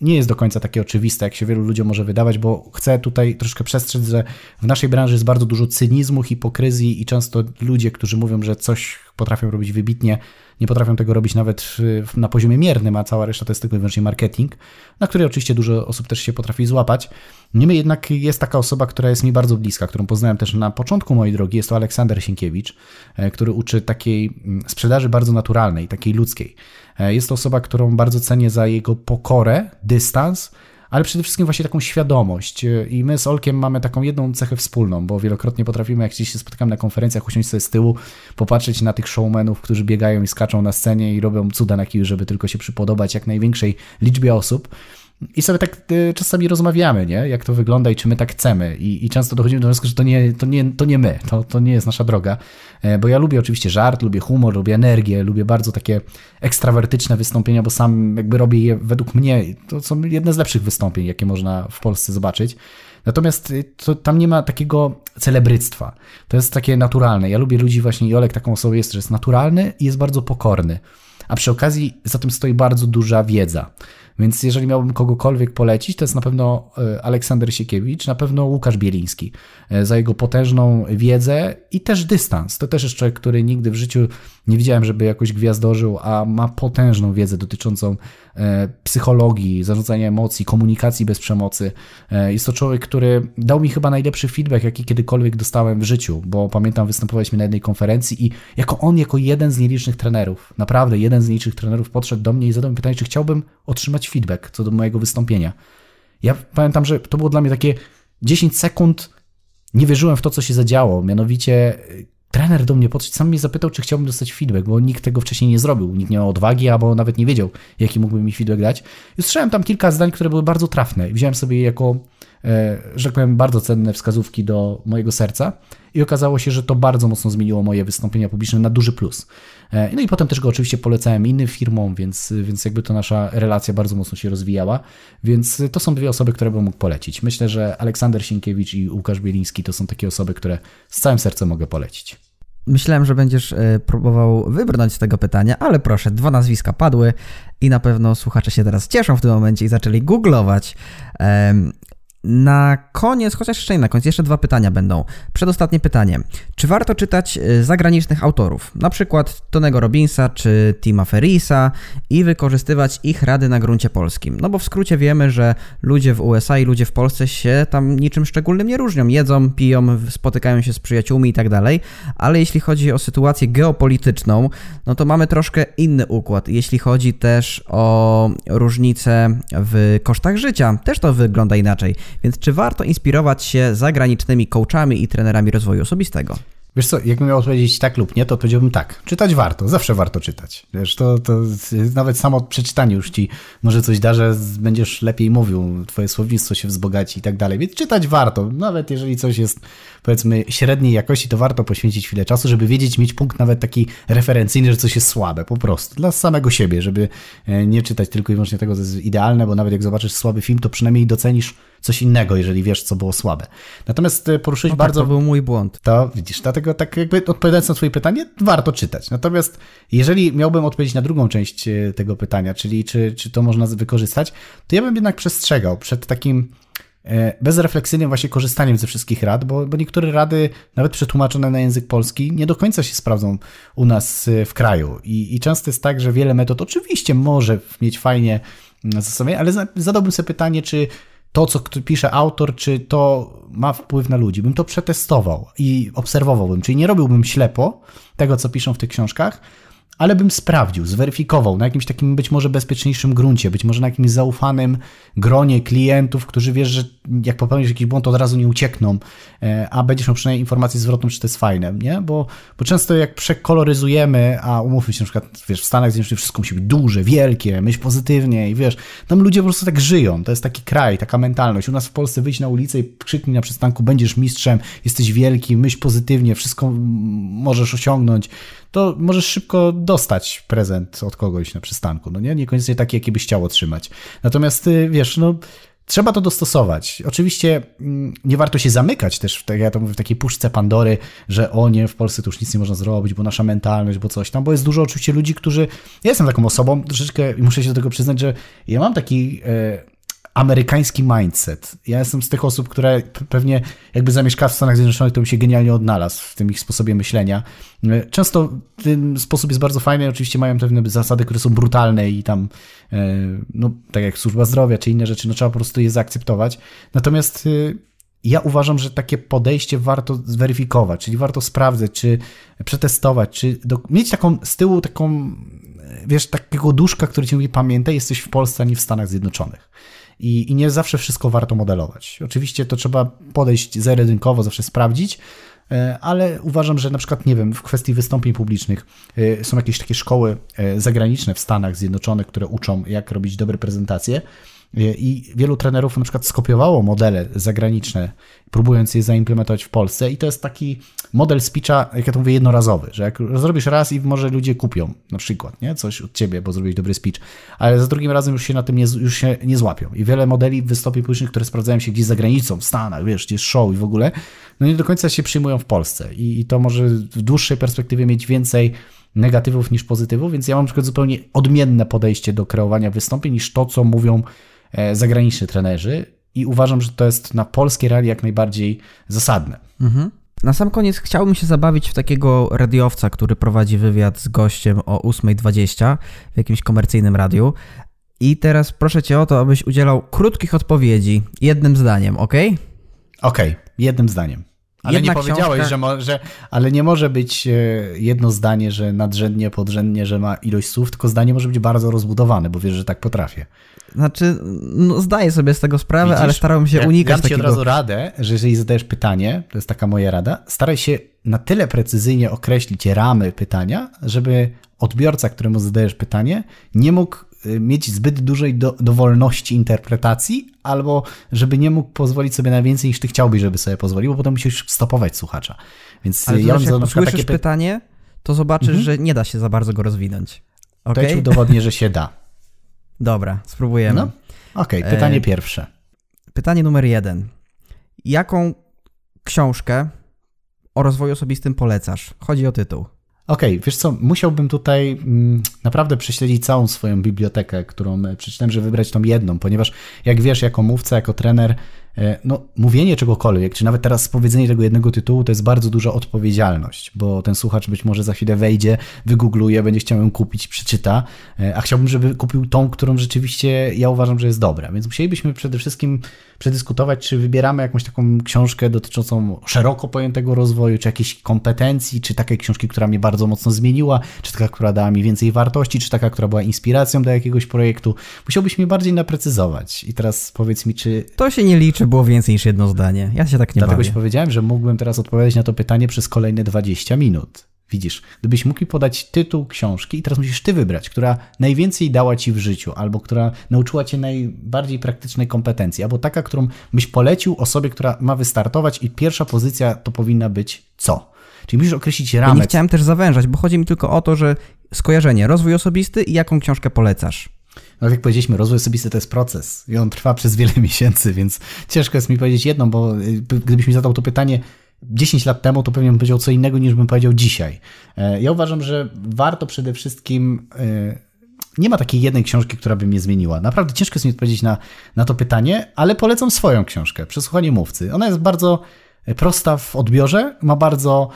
nie jest do końca takie oczywiste, jak się wielu ludziom może wydawać, bo chcę tutaj troszkę przestrzec, że w naszej branży jest bardzo dużo cynizmu, hipokryzji i często ludzie, którzy mówią, że coś potrafią robić wybitnie, nie potrafią tego robić nawet na poziomie miernym, a cała reszta to jest tylko i wyłącznie marketing, na który oczywiście dużo osób też się potrafi złapać. Niemniej jednak jest taka osoba, która jest mi bardzo bliska, którą poznałem też na początku mojej drogi, jest to Aleksander Sienkiewicz, e, który uczy takiej mm, sprzedaży bardzo naturalnej, takiej ludzkiej. E, jest to osoba, którą bardzo cenię za jego pokorę, dystans, ale przede wszystkim właśnie taką świadomość. I my z Olkiem mamy taką jedną cechę wspólną, bo wielokrotnie potrafimy, jak gdzieś się spotykamy na konferencjach, usiąść sobie z tyłu, popatrzeć na tych showmenów, którzy biegają i skaczą na scenie i robią cuda na kiju, żeby tylko się przypodobać jak największej liczbie osób. I sobie tak y, czasami rozmawiamy, nie? jak to wygląda i czy my tak chcemy. I, i często dochodzimy do wniosku, że to nie, to nie, to nie my, to, to nie jest nasza droga. E, bo ja lubię oczywiście żart, lubię humor, lubię energię, lubię bardzo takie ekstrawertyczne wystąpienia, bo sam jakby robię je według mnie, to są jedne z lepszych wystąpień, jakie można w Polsce zobaczyć. Natomiast y, to, tam nie ma takiego celebryctwa. To jest takie naturalne. Ja lubię ludzi właśnie i Olek taką osobą jest, że jest naturalny i jest bardzo pokorny. A przy okazji za tym stoi bardzo duża wiedza. Więc jeżeli miałbym kogokolwiek polecić, to jest na pewno e, Aleksander Siekiewicz, na pewno Łukasz Bieliński e, za jego potężną wiedzę i też dystans. To też jest człowiek, który nigdy w życiu nie widziałem, żeby jakoś gwiazdożył, a ma potężną wiedzę dotyczącą e, psychologii, zarządzania emocji, komunikacji bez przemocy. Jest to człowiek, który dał mi chyba najlepszy feedback, jaki kiedykolwiek dostałem w życiu, bo pamiętam, występowaliśmy na jednej konferencji i jako on, jako jeden z nielicznych trenerów, naprawdę jeden z nielicznych trenerów podszedł do mnie i zadał mi pytanie, czy chciałbym otrzymać feedback co do mojego wystąpienia. Ja pamiętam, że to było dla mnie takie 10 sekund, nie wierzyłem w to, co się zadziało. Mianowicie y, trener do mnie podszedł, sam mnie zapytał, czy chciałbym dostać feedback, bo nikt tego wcześniej nie zrobił. Nikt nie miał odwagi, albo nawet nie wiedział, jaki mógłby mi feedback dać. I usłyszałem tam kilka zdań, które były bardzo trafne. Wziąłem sobie jako, e, że tak powiem, bardzo cenne wskazówki do mojego serca i okazało się, że to bardzo mocno zmieniło moje wystąpienia publiczne na duży plus. E, no i potem też go oczywiście polecałem innym firmom, więc, więc jakby to nasza relacja bardzo mocno się rozwijała. Więc to są dwie osoby, które bym mógł polecić. Myślę, że Aleksander Sienkiewicz i Łukasz Bieliński to są takie osoby, które z całym sercem mogę polecić. Myślałem, że będziesz e, próbował wybrnąć z tego pytania, ale proszę, dwa nazwiska padły i na pewno słuchacze się teraz cieszą w tym momencie i zaczęli googlować. Na koniec, chociaż jeszcze nie na koniec, jeszcze dwa pytania będą. Przedostatnie pytanie. Czy warto czytać y, zagranicznych autorów, na przykład Tonego Robinsa czy Tima Ferrisa i wykorzystywać ich rady na gruncie polskim? No bo w skrócie wiemy, że ludzie w USA i ludzie w Polsce się tam niczym szczególnym nie różnią. Jedzą, piją, spotykają się z przyjaciółmi i tak dalej, ale jeśli chodzi o sytuację geopolityczną, no to mamy troszkę inny układ. Jeśli chodzi też o różnice w kosztach życia, też to wygląda inaczej. Więc czy warto inspirować się zagranicznymi coachami i trenerami rozwoju osobistego? Wiesz co, jakbym miał odpowiedzieć tak lub nie, to odpowiedziałbym tak. Czytać warto, zawsze warto czytać. Wiesz, to, to nawet samo przeczytanie już ci może coś da, że będziesz lepiej mówił, twoje słownictwo się wzbogaci i tak dalej. Więc czytać warto, nawet jeżeli coś jest powiedzmy średniej jakości, to warto poświęcić chwilę czasu, żeby wiedzieć, mieć punkt nawet taki referencyjny, że coś jest słabe, po prostu. Dla samego siebie, żeby e, nie czytać tylko i wyłącznie tego, co jest idealne, bo nawet jak zobaczysz słaby film, to przynajmniej docenisz coś innego, jeżeli wiesz, co było słabe. Natomiast e, poruszyłeś no tak, bardzo... to był mój błąd. To widzisz, dlatego tak jakby odpowiadając na twoje pytanie, warto czytać. Natomiast jeżeli miałbym odpowiedzieć na drugą część e, tego pytania, czyli czy, czy to można wykorzystać, to ja bym jednak przestrzegał przed takim e, bezrefleksyjnym właśnie korzystaniem ze wszystkich rad, bo, bo niektóre rady, nawet przetłumaczone na język polski, nie do końca się sprawdzą u nas w kraju. I, i często jest tak, że wiele metod oczywiście może mieć fajnie mm, zastosowanie, ale zadałbym sobie pytanie, czy to, co pisze autor, czy to ma wpływ na ludzi. Bym to przetestował i obserwowałbym, czyli nie robiłbym ślepo tego, co piszą w tych książkach, ale bym sprawdził, zweryfikował na jakimś takim być może bezpieczniejszym gruncie, być może na jakimś zaufanym gronie klientów, którzy wiesz, że jak popełnisz jakiś błąd, to od razu nie uciekną, e, a będziesz miał przynajmniej informację zwrotną, czy to jest fajne, nie? Bo, bo często jak przekoloryzujemy, a umówmy się, na przykład, wiesz, w Stanach Zjednoczonych wszystko musi być duże, wielkie, myśl pozytywnie i wiesz, tam ludzie po prostu tak żyją, to jest taki kraj, taka mentalność. U nas w Polsce wyjść na ulicę i krzyknij na przystanku, będziesz mistrzem, jesteś wielki, myśl pozytywnie, wszystko możesz osiągnąć, to możesz szybko dostać prezent od kogoś na przystanku, no nie? Niekoniecznie taki, jaki byś chciał otrzymać. Natomiast, y, wiesz, no Trzeba to dostosować. Oczywiście mm, nie warto się zamykać też, tak ja to mówię, w takiej puszce Pandory, że o nie, w Polsce to już nic nie można zrobić, bo nasza mentalność, bo coś tam, bo jest dużo oczywiście ludzi, którzy... Ja jestem taką osobą, troszeczkę, muszę się do tego przyznać, że ja mam taki... E, amerykański mindset. Ja jestem z tych osób, które pewnie jakby zamieszkała w Stanach Zjednoczonych, to bym się genialnie odnalazł w tym ich sposobie myślenia. Często ten sposób jest bardzo fajny, oczywiście mają pewne zasady, które są brutalne i tam, e, no tak jak służba zdrowia czy inne rzeczy, no trzeba po prostu je zaakceptować. Natomiast e, ja uważam, że takie podejście warto zweryfikować, czyli warto sprawdzać, czy przetestować, czy do, mieć taką z tyłu taką, wiesz, takiego duszka, który ci mówi, pamiętaj, jesteś w Polsce, a nie w Stanach Zjednoczonych i, i nie zawsze wszystko warto modelować. Oczywiście to trzeba podejść zeredynkowo, zawsze sprawdzić, e, ale uważam, że na przykład, nie wiem, w kwestii wystąpień publicznych e, są jakieś takie szkoły e, zagraniczne w Stanach Zjednoczonych, które uczą, jak robić dobre prezentacje. I wielu trenerów na przykład skopiowało modele zagraniczne, próbując je zaimplementować w Polsce. I to jest taki model speecha, jak ja to mówię, jednorazowy, że jak zrobisz raz i może ludzie kupią na przykład nie? coś od ciebie, bo zrobiłeś dobry speech, ale za drugim razem już się na tym nie, już się nie złapią. I wiele modeli wystąpień publicznych, które sprawdzają się gdzieś za granicą, w Stanach, wiesz, gdzie jest show i w ogóle, no nie do końca się przyjmują w Polsce. I, i to może w dłuższej perspektywie mieć więcej negatywów niż pozytywów, więc ja mam na przykład zupełnie odmienne podejście do kreowania wystąpień niż to, co mówią zagraniczni trenerzy i uważam, że to jest na polskie realia jak najbardziej zasadne. Mhm. Na sam koniec chciałbym się zabawić w takiego radiowca, który prowadzi wywiad z gościem o 8.20 w jakimś komercyjnym radiu. I teraz proszę cię o to, abyś udzielał krótkich odpowiedzi jednym zdaniem, ok? Ok, jednym zdaniem. Ale Jedna nie powiedziałeś, książka... że, mo, że ale nie może być e, jedno zdanie, że nadrzędnie, podrzędnie, że ma ilość słów, tylko zdanie może być bardzo rozbudowane, bo wiesz, że tak potrafię. Znaczy, no zdaję sobie z tego sprawę, Widzisz? ale starałem się ja, unikać dam takiego... ci od razu radę, że jeżeli zadajesz pytanie, to jest taka moja rada, staraj się na tyle precyzyjnie określić ramy pytania, żeby odbiorca, któremu zadajesz pytanie, nie mógł y, mieć zbyt dużej do, dowolności interpretacji, albo żeby nie mógł pozwolić sobie na więcej niż ty chciałbyś, żeby sobie pozwolił, bo potem musisz stopować słuchacza. Więc Ale ja mam jak usłyszysz takie pytanie, to zobaczysz, mhm. że nie da się za bardzo go rozwinąć. Okay? To ja ci udowodnię, że się da. Dobra, spróbujemy. No? Okej, okay, pytanie e... pierwsze. Pytanie numer jeden. Jaką książkę o rozwoju osobistym polecasz? Chodzi o tytuł. Okej, okay, wiesz co, musiałbym tutaj mm, naprawdę prześledzić całą swoją bibliotekę, którą e, przeczytałem, żeby wybrać tą jedną, ponieważ jak wiesz, jako mówca, jako trener, E, no, mówienie czegokolwiek, czy nawet teraz powiedzenie tego jednego tytułu, to jest bardzo duża odpowiedzialność, bo ten słuchacz być może za chwilę wejdzie, wygoogluje, będzie chciał ją kupić, przeczyta, e, a chciałbym, żeby kupił tą, którą rzeczywiście ja uważam, że jest dobra. Więc musielibyśmy przede wszystkim przedyskutować, czy wybieramy jakąś taką książkę dotyczącą szeroko pojętego rozwoju, czy jakiejś kompetencji, czy takiej książki, która mnie bardzo mocno zmieniła, czy taka, która dała mi więcej wartości, czy taka, która była inspiracją do jakiegoś projektu. Musiałbyś mi bardziej naprecyzować. I teraz powiedz mi, czy... To się nie liczy, było więcej niż jedno zdanie. Ja się tak nie Dlatego bawię. ci powiedziałem, że mógłbym teraz odpowiadać na to pytanie przez kolejne 20 minut. Widzisz, gdybyś mógł podać tytuł książki i teraz musisz ty wybrać, która najwięcej dała ci w życiu, albo która nauczyła cię najbardziej praktycznej kompetencji, albo taka, którą byś polecił osobie, która ma wystartować i pierwsza pozycja to powinna być co? Czyli musisz określić ramę. Ja nie chciałem też zawężać, bo chodzi mi tylko o to, że skojarzenie, rozwój osobisty i jaką książkę polecasz. No jak powiedzieliśmy, rozwój osobisty to jest proces i on trwa przez wiele miesięcy, więc ciężko jest mi powiedzieć jedną, bo y, gdybyś mi zadał to pytanie 10 lat temu, to pewnie bym powiedział co innego niż bym powiedział dzisiaj. E, ja uważam, że warto przede wszystkim e, nie ma takiej jednej książki, która by mnie zmieniła. Naprawdę ciężko jest mi odpowiedzieć na, na to pytanie, ale polecam swoją książkę, Przesłuchanie Mówcy. Ona jest bardzo e, prosta w odbiorze, ma bardzo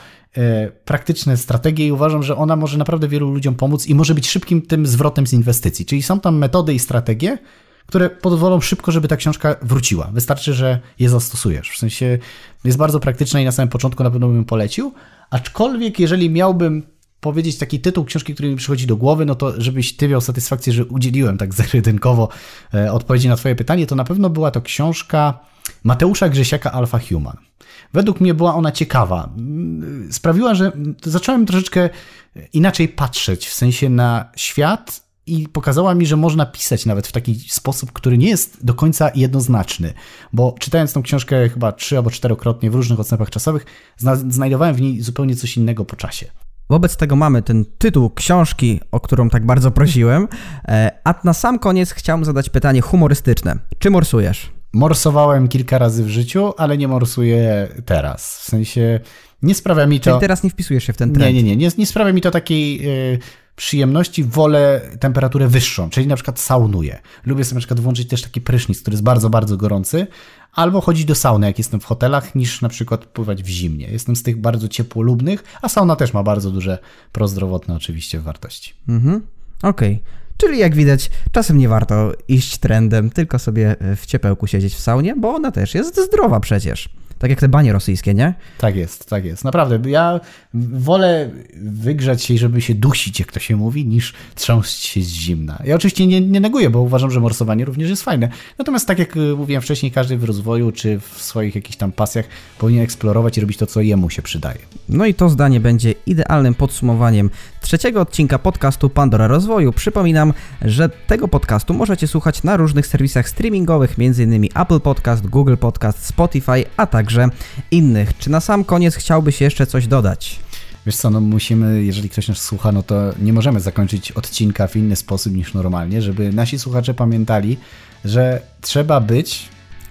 praktyczne strategie i uważam, że ona może naprawdę wielu ludziom pomóc i może być szybkim tym zwrotem z inwestycji. Czyli są tam metody i strategie, które pozwolą szybko, żeby ta książka wróciła. Wystarczy, że je zastosujesz. W sensie jest bardzo praktyczna i na samym początku na pewno bym polecił. Aczkolwiek, jeżeli miałbym powiedzieć taki tytuł książki, który mi przychodzi do głowy, no to żebyś ty miał satysfakcję, że udzieliłem tak zerydynkowo e, odpowiedzi na twoje pytanie, to na pewno była to książka Mateusza Grzesiaka Alpha Human. Według mnie była ona ciekawa. Sprawiła, że zacząłem troszeczkę inaczej patrzeć w sensie na świat i pokazała mi, że można pisać nawet w taki sposób, który nie jest do końca jednoznaczny. Bo czytając tą książkę chyba trzy albo czterokrotnie w różnych odstępach czasowych, znajdowałem w niej zupełnie coś innego po czasie. Wobec tego mamy ten tytuł książki, o którą tak bardzo prosiłem. E, a na sam koniec chciałbym zadać pytanie humorystyczne. Czy morsujesz? Morsowałem kilka razy w życiu, ale nie morsuję teraz. W sensie nie sprawia mi to. Czyli teraz nie wpisujesz się w ten trend. Nie, nie, nie. Nie, nie sprawia mi to takiej y, przyjemności, wolę temperaturę wyższą, czyli na przykład saunuję. Lubię sobie na przykład włączyć też taki prysznic, który jest bardzo, bardzo gorący, albo chodzić do sauny, jak jestem w hotelach, niż na przykład pływać w zimnie. Jestem z tych bardzo ciepłolubnych, a sauna też ma bardzo duże prozdrowotne oczywiście wartości. Mhm. Okej. Okay. Czyli jak widać, czasem nie warto iść trendem, tylko sobie w ciepełku siedzieć w saunie, bo ona też jest zdrowa przecież. Tak jak te banie rosyjskie, nie? Tak jest, tak jest. Naprawdę, ja wolę wygrzać się, żeby się dusić, jak to się mówi, niż trząść się z zimna. Ja oczywiście nie, nie neguję, bo uważam, że morsowanie również jest fajne. Natomiast tak jak y, mówiłem wcześniej, każdy w rozwoju czy w swoich jakichś tam pasjach powinien eksplorować i robić to, co jemu się przydaje. No i to zdanie będzie idealnym podsumowaniem trzeciego odcinka podcastu Pandora Rozwoju. Przypominam, że tego podcastu możecie słuchać na różnych serwisach streamingowych, m.in. Apple Podcast, Google Podcast, Spotify, a także innych. Czy na sam koniec chciałbyś jeszcze coś dodać? Wiesz co, no musimy, jeżeli ktoś nas słucha, no to nie możemy zakończyć odcinka w inny sposób niż normalnie, żeby nasi słuchacze pamiętali, że trzeba być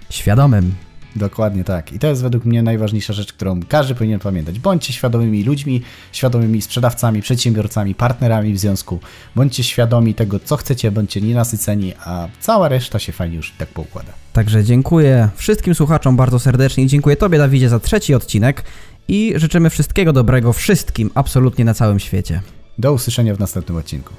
świadomym. Dokładnie tak. I to jest według mnie najważniejsza rzecz, którą każdy powinien pamiętać. Bądźcie świadomymi ludźmi, świadomymi sprzedawcami, przedsiębiorcami, partnerami w związku. Bądźcie świadomi tego, co chcecie, bądźcie nienasyceni, a cała reszta się fajnie już tak poukłada. Także dziękuję wszystkim słuchaczom bardzo serdecznie. Dziękuję Tobie, Dawidzie, za trzeci odcinek i życzymy wszystkiego dobrego wszystkim, absolutnie na całym świecie. Do usłyszenia w następnym odcinku.